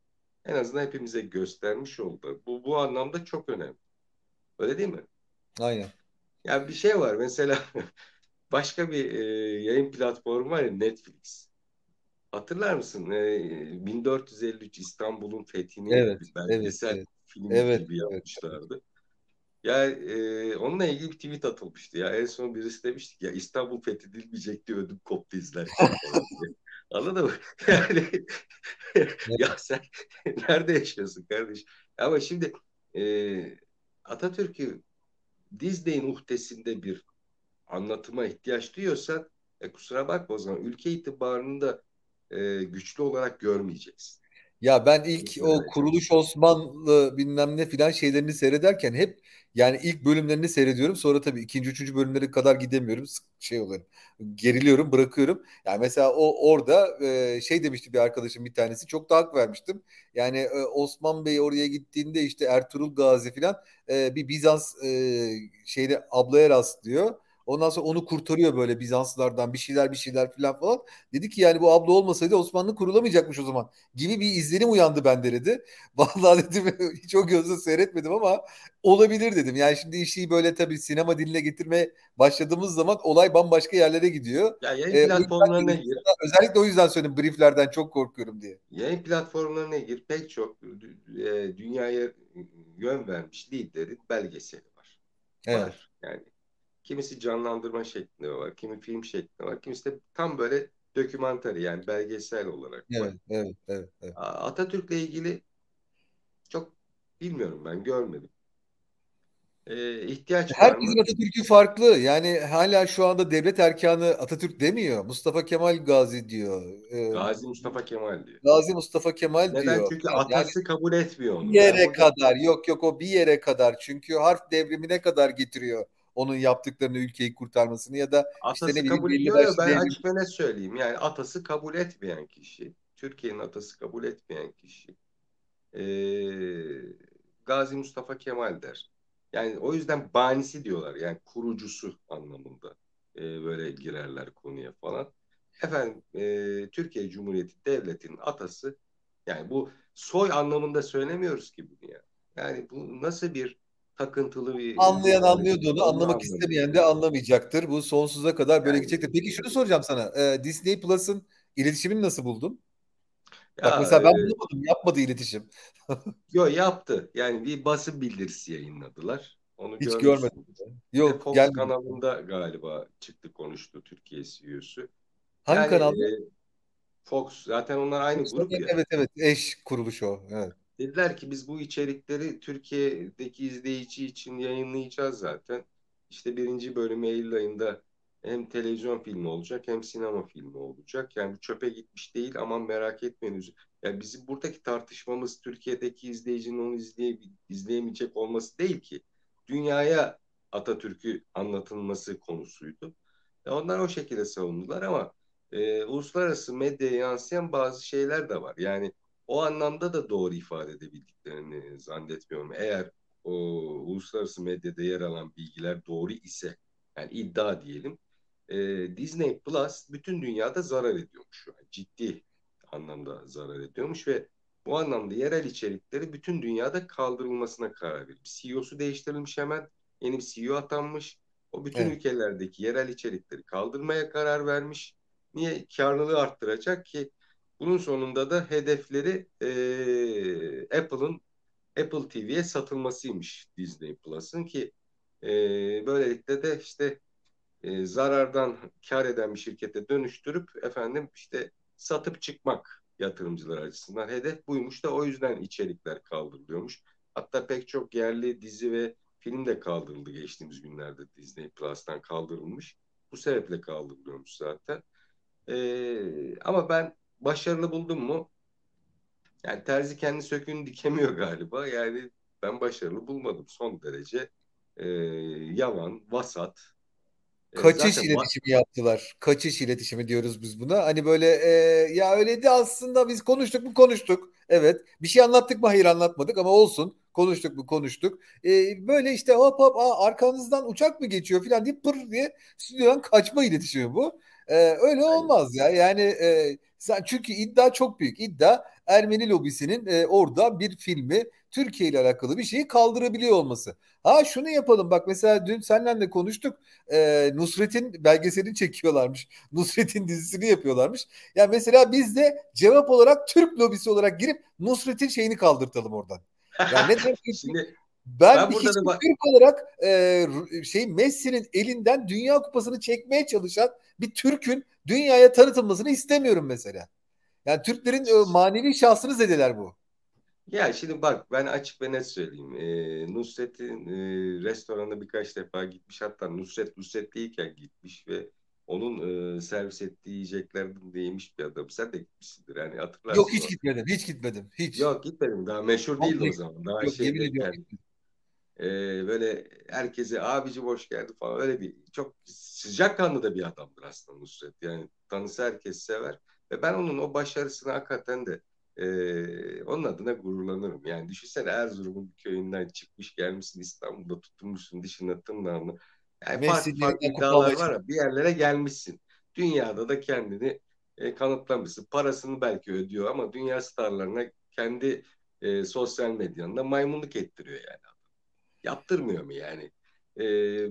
en azından hepimize göstermiş oldu. Bu, bu anlamda çok önemli. Öyle değil mi? Aynen. Ya bir şey var mesela başka bir e, yayın platformu var ya Netflix. Hatırlar mısın? E, 1453 İstanbul'un fethini evet, belgesel evet, film evet, gibi yapmışlardı. Evet. Ya e, onunla ilgili bir tweet atılmıştı ya. En son birisi demişti ya İstanbul fethedilmeyecek diye ödüm koptu izlerken. Anladın mı? Yani ya sen nerede yaşıyorsun kardeş? Ama şimdi e, Atatürk'ü Disney'in uhdesinde bir anlatıma ihtiyaç duyuyorsan e, kusura bakma o zaman ülke itibarını da e, güçlü olarak görmeyeceksin. Ya ben ilk o kuruluş Osmanlı bilmem ne filan şeylerini seyrederken hep yani ilk bölümlerini seyrediyorum. Sonra tabii ikinci, üçüncü bölümlere kadar gidemiyorum. Şey oluyorum. Geriliyorum, bırakıyorum. Yani mesela o orada e, şey demişti bir arkadaşım bir tanesi. Çok da hak vermiştim. Yani e, Osman Bey oraya gittiğinde işte Ertuğrul Gazi filan e, bir Bizans e, şeyde ablaya rastlıyor. Ondan sonra onu kurtarıyor böyle Bizanslardan bir şeyler bir şeyler falan falan. Dedi ki yani bu abla olmasaydı Osmanlı kurulamayacakmış o zaman gibi bir izlenim uyandı bende dedi. Vallahi dedim hiç o gözle seyretmedim ama olabilir dedim. Yani şimdi işi böyle tabii sinema diline getirmeye başladığımız zaman olay bambaşka yerlere gidiyor. Ya yayın ee, platformlarına gir. Özellikle o yüzden söyledim brieflerden çok korkuyorum diye. Yayın platformlarına gir. Pek çok e, dünyaya yön vermiş liderin belgeseli var. Evet. Var yani Kimisi canlandırma şeklinde var, kimi film şeklinde var, kimisi de tam böyle dokümanter yani belgesel olarak evet, var. Evet, evet, evet. Atatürk'le ilgili çok bilmiyorum ben görmedim. Ee, ihtiyaç Herkesin Atatürk'ü farklı. Yani hala şu anda devlet erkanı Atatürk demiyor. Mustafa Kemal Gazi diyor. Ee, Gazi Mustafa Kemal diyor. Gazi Mustafa Kemal Neden? diyor. Neden? Çünkü atası yani, kabul etmiyor onu. Bir yere yani kadar. Yok yok o bir yere kadar. Çünkü harf devrimine kadar getiriyor onun yaptıklarını ülkeyi kurtarmasını ya da atası işte ne kabul ediyor ya ben açık ve net söyleyeyim. Yani atası kabul etmeyen kişi, Türkiye'nin atası kabul etmeyen kişi ee, Gazi Mustafa Kemal der. Yani o yüzden banisi diyorlar. Yani kurucusu anlamında e, böyle girerler konuya falan. Efendim e, Türkiye Cumhuriyeti Devleti'nin atası yani bu soy anlamında söylemiyoruz ki bunu ya. Yani bu nasıl bir takıntılı bir... Anlayan anlıyorduğunu, anlamak istemeyen de anlamayacaktır. Bu sonsuza kadar böyle yani, gidecektir. Peki şunu soracağım sana. Ee, Disney Plus'ın iletişimini nasıl buldun? Ya, Bak mesela ben e, bulamadım. Yapmadı iletişim. Yok yaptı. Yani bir basın bildirisi yayınladılar. Onu Hiç görmedim. Yok Fox gelmedi. kanalında galiba çıktı konuştu Türkiye CEO'su. Hangi yani, kanal? E, Fox. Zaten onlar aynı Fox, grup evet, ya. Evet evet eş kuruluş o. Evet. Dediler ki biz bu içerikleri Türkiye'deki izleyici için yayınlayacağız zaten. İşte birinci bölüm Eylül ayında hem televizyon filmi olacak hem sinema filmi olacak. Yani bu çöpe gitmiş değil aman merak etmeyin. Yani bizim buradaki tartışmamız Türkiye'deki izleyicinin onu izleye, izleyemeyecek olması değil ki. Dünyaya Atatürk'ü anlatılması konusuydu. E onlar o şekilde savundular ama e, uluslararası medyaya yansıyan bazı şeyler de var. Yani o anlamda da doğru ifade edebildiklerini zannetmiyorum. Eğer o uluslararası medyada yer alan bilgiler doğru ise, yani iddia diyelim, e, Disney Plus bütün dünyada zarar ediyormuş. Yani ciddi anlamda zarar ediyormuş ve bu anlamda yerel içerikleri bütün dünyada kaldırılmasına karar vermiş. CEO'su değiştirilmiş hemen, yeni bir CEO atanmış. O bütün evet. ülkelerdeki yerel içerikleri kaldırmaya karar vermiş. Niye? Karlılığı arttıracak ki bunun sonunda da hedefleri e, Apple'ın Apple TV'ye satılmasıymış Disney Plus'ın ki e, böylelikle de işte e, zarardan kar eden bir şirkete dönüştürüp efendim işte satıp çıkmak yatırımcılar açısından hedef buymuş da o yüzden içerikler kaldırılıyormuş. Hatta pek çok yerli dizi ve film de kaldırıldı geçtiğimiz günlerde Disney Plus'tan kaldırılmış. Bu sebeple kaldırılıyormuş zaten. Ee, ama ben başarılı buldum mu? Yani terzi kendi söküğünü dikemiyor galiba. Yani ben başarılı bulmadım son derece. E, yalan, vasat. E, Kaçış Zaten iletişimi yaptılar. Kaçış iletişimi diyoruz biz buna. Hani böyle e, ya öyleydi aslında biz konuştuk mu konuştuk. Evet. Bir şey anlattık mı? Hayır anlatmadık ama olsun. Konuştuk mu konuştuk. E, böyle işte hop hop aa, arkanızdan uçak mı geçiyor falan diye pır diye stüdyodan kaçma iletişimi bu. Ee, öyle olmaz ya. Yani e, sen çünkü iddia çok büyük. İddia Ermeni lobisinin e, orada bir filmi Türkiye ile alakalı bir şeyi kaldırabiliyor olması. Ha şunu yapalım bak mesela dün seninle de konuştuk. E, Nusret'in belgeselini çekiyorlarmış. Nusret'in dizisini yapıyorlarmış. Ya yani mesela biz de cevap olarak Türk lobisi olarak girip Nusret'in şeyini kaldırtalım oradan. Yani ne demek Şimdi ben, ben bak- Türk olarak e, şey Messi'nin elinden Dünya Kupası'nı çekmeye çalışan bir Türk'ün dünyaya tanıtılmasını istemiyorum mesela. Yani Türklerin e, manevi şahsını zediler bu. Ya şimdi bak ben açık ve net söyleyeyim. Ee, Nusret'in e, restoranına birkaç defa gitmiş. Hatta Nusret Nusret değilken gitmiş ve onun e, servis ettiği yiyeceklerden de yemiş bir adam. Sen de gitmişsindir yani hatırlarsın. Yok hiç gitmedim. Hiç gitmedim. Hiç. Yok gitmedim. Daha meşhur değildi o zaman. Daha Yok, şey yemin e, böyle herkese abici hoş geldi falan öyle bir çok sıcak kanlı da bir adamdır aslında Nusret. Yani tanısı herkes sever. Ve ben onun o başarısını hakikaten de e, onun adına gururlanırım. Yani düşünsene Erzurum'un bir köyünden çıkmış gelmişsin İstanbul'da tutunmuşsun dişini tırnağını. Yani farklı farklı iddialar var ya bir yerlere gelmişsin. Dünyada da kendini e, kanıtlamışsın. Parasını belki ödüyor ama dünya starlarına kendi e, sosyal medyanda maymunluk ettiriyor yani. Yaptırmıyor mu yani? E,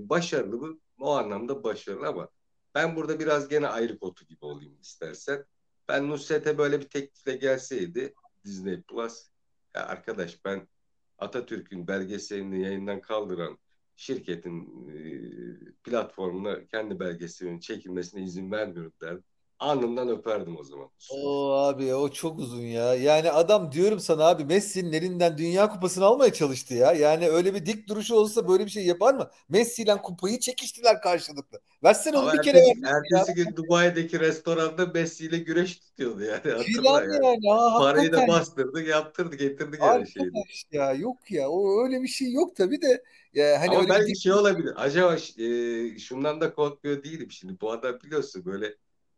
başarılı mı? O anlamda başarılı ama ben burada biraz gene ayrı kotu gibi olayım istersen. Ben Nusret'e böyle bir teklifle gelseydi Disney Plus ya arkadaş ben Atatürk'ün belgeselini yayından kaldıran şirketin e, platformuna kendi belgeselinin çekilmesine izin vermiyorum derdim. Alnımdan öperdim o zaman. O abi o çok uzun ya. Yani adam diyorum sana abi Messi'nin elinden Dünya Kupası'nı almaya çalıştı ya. Yani öyle bir dik duruşu olsa böyle bir şey yapar mı? Messi ile kupayı çekiştiler karşılıklı. Versene onu bir kere ertesi, ertesi gün Dubai'deki restoranda Messi ile güreş tutuyordu yani. Hatırla yani. yani. Ha, Parayı da bastırdı, yaptırdı, getirdi gene şeyi. ya yok ya. O öyle bir şey yok tabii de. Ya, hani Ama belki bir şey olabilir. Acaba e, şundan da korkmuyor değilim şimdi. Bu adam biliyorsun böyle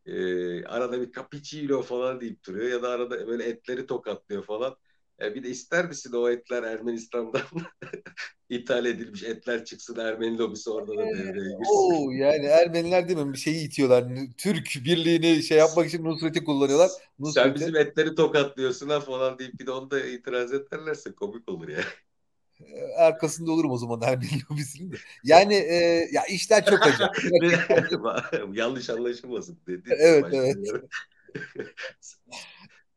e, arada bir cappuccino falan deyip duruyor ya da arada böyle etleri tokatlıyor falan. E, bir de ister misin o etler Ermenistan'dan ithal edilmiş etler çıksın Ermeni lobisi orada da devreye girsin. Oo, yani Ermeniler değil mi bir şeyi itiyorlar. Türk birliğini şey yapmak için Nusret'i kullanıyorlar. Nusret'i... Sen bizim etleri tokatlıyorsun ha falan deyip bir de onu da itiraz ederlerse komik olur ya. Arkasında olurum o zaman Ermeni lobisinin de. Yani e, ya işler çok acayip. Yanlış anlaşılmasın dedi. Evet evet.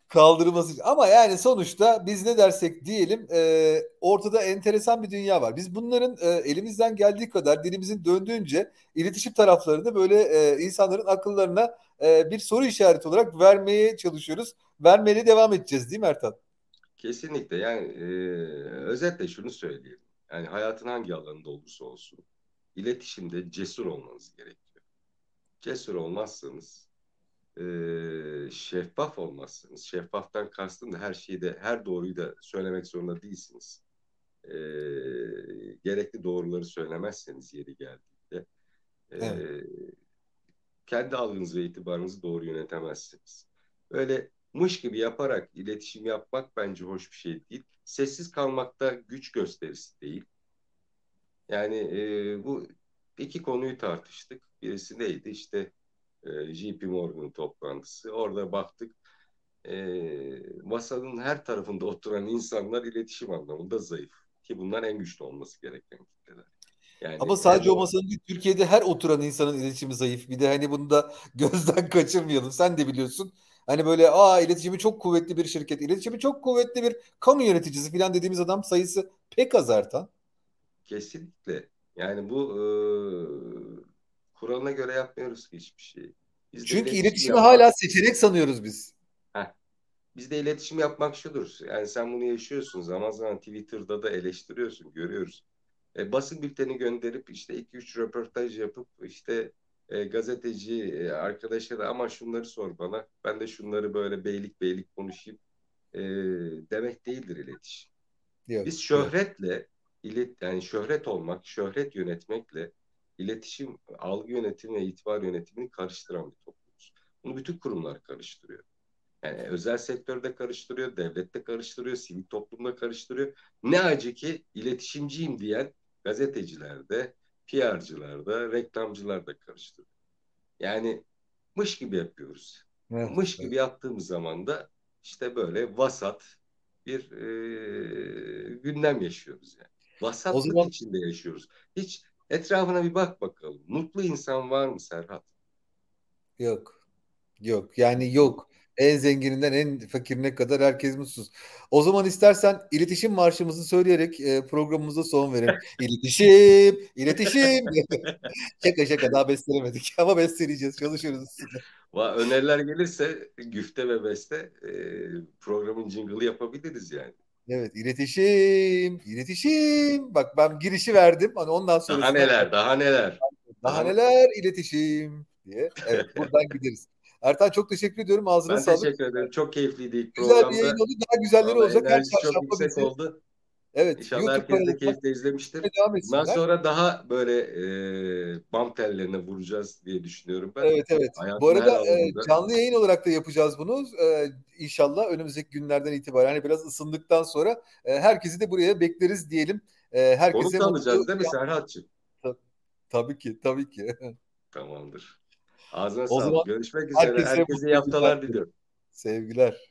Kaldırılması ama yani sonuçta biz ne dersek diyelim e, ortada enteresan bir dünya var. Biz bunların e, elimizden geldiği kadar dilimizin döndüğünce iletişim taraflarını böyle e, insanların akıllarına e, bir soru işareti olarak vermeye çalışıyoruz. Vermeye devam edeceğiz değil mi Ertan? Kesinlikle yani e, özetle şunu söyleyelim. Yani hayatın hangi alanında olursa olsun iletişimde cesur olmanız gerekiyor. Cesur olmazsanız e, şeffaf olmazsınız. Şeffaftan kastım da her şeyi de her doğruyu da söylemek zorunda değilsiniz. E, gerekli doğruları söylemezseniz yeri geldiğinde e, evet. kendi algınız ve itibarınızı doğru yönetemezsiniz. Öyle mış gibi yaparak iletişim yapmak bence hoş bir şey değil. Sessiz kalmak da güç gösterisi değil. Yani e, bu iki konuyu tartıştık. Birisi neydi? İşte e, JP Morgan toplantısı. Orada baktık e, masanın her tarafında oturan insanlar iletişim anlamında zayıf. Ki bunlar en güçlü olması gereken kitleler. Yani Ama sadece o masanın değil, Türkiye'de her oturan insanın iletişimi zayıf. Bir de hani bunu da gözden kaçırmayalım. Sen de biliyorsun. Hani böyle aa iletişimi çok kuvvetli bir şirket, iletişimi çok kuvvetli bir kamu yöneticisi falan dediğimiz adam sayısı pek az artan. Kesinlikle. Yani bu e, kuralına göre yapmıyoruz hiçbir şey. Biz Çünkü iletişimi yapmak... hala seçenek sanıyoruz biz. Heh. Bizde iletişim yapmak şudur. Yani sen bunu yaşıyorsun. Zaman zaman Twitter'da da eleştiriyorsun. Görüyoruz. E, basın bülteni gönderip işte 2-3 röportaj yapıp işte e, gazeteci e, arkadaşlara ama şunları sor bana. Ben de şunları böyle beylik beylik konuşayım e, demek değildir iletişim. Yok, Biz şöhretle ilet yani şöhret olmak, şöhret yönetmekle iletişim, algı yönetimi ve itibar yönetimini karıştıran bir toplumuz. Bunu bütün kurumlar karıştırıyor. Yani özel sektörde karıştırıyor, devlette karıştırıyor, sivil toplumda karıştırıyor. Ne acı ki iletişimciyim diyen gazetecilerde, PR'cılar da, reklamcılar da karıştırıyor. Yani mış gibi yapıyoruz. Evet, mış evet. gibi yaptığımız zaman da işte böyle vasat bir e, gündem yaşıyoruz yani. Vasatlık zaman... içinde yaşıyoruz. Hiç etrafına bir bak bakalım. Mutlu insan var mı Serhat? Yok. Yok. Yani yok. En zengininden en fakirine kadar herkes mutsuz. O zaman istersen iletişim marşımızı söyleyerek e, programımıza son verelim. İletişim, iletişim. şaka şaka daha bestelemedik ama besteleyeceğiz. Çalışıyoruz üstünde. Öneriler gelirse güfte ve beste e, programın jingle'ı yapabiliriz yani. Evet iletişim, iletişim. Bak ben girişi verdim. Hani ondan sonra. Daha neler, daha neler. Daha neler iletişim diye. Evet buradan gideriz. Ertan çok teşekkür ediyorum. Ağzına ben sağlık. Ben teşekkür ederim. Çok keyifliydi ilk Güzel programda. bir yayın oldu. Daha güzelleri Vallahi olacak. Her çok yüksek bizi. oldu. Evet. İnşallah YouTube herkes de keyifle izlemiştir. Bundan sonra daha böyle e, bam tellerine vuracağız diye düşünüyorum ben. Evet evet. Hayatın Bu arada e, canlı yayın olarak da yapacağız bunu. E, inşallah önümüzdeki günlerden itibaren yani biraz ısındıktan sonra e, herkesi de buraya bekleriz diyelim. E, herkese Konuk alacağız değil mi Serhat'cığım? Tabii ki, tabii ki. Tamamdır. Ağzına o sağlık. Görüşmek üzere. Herkese, herkese iyi haftalar diliyorum. Sevgiler.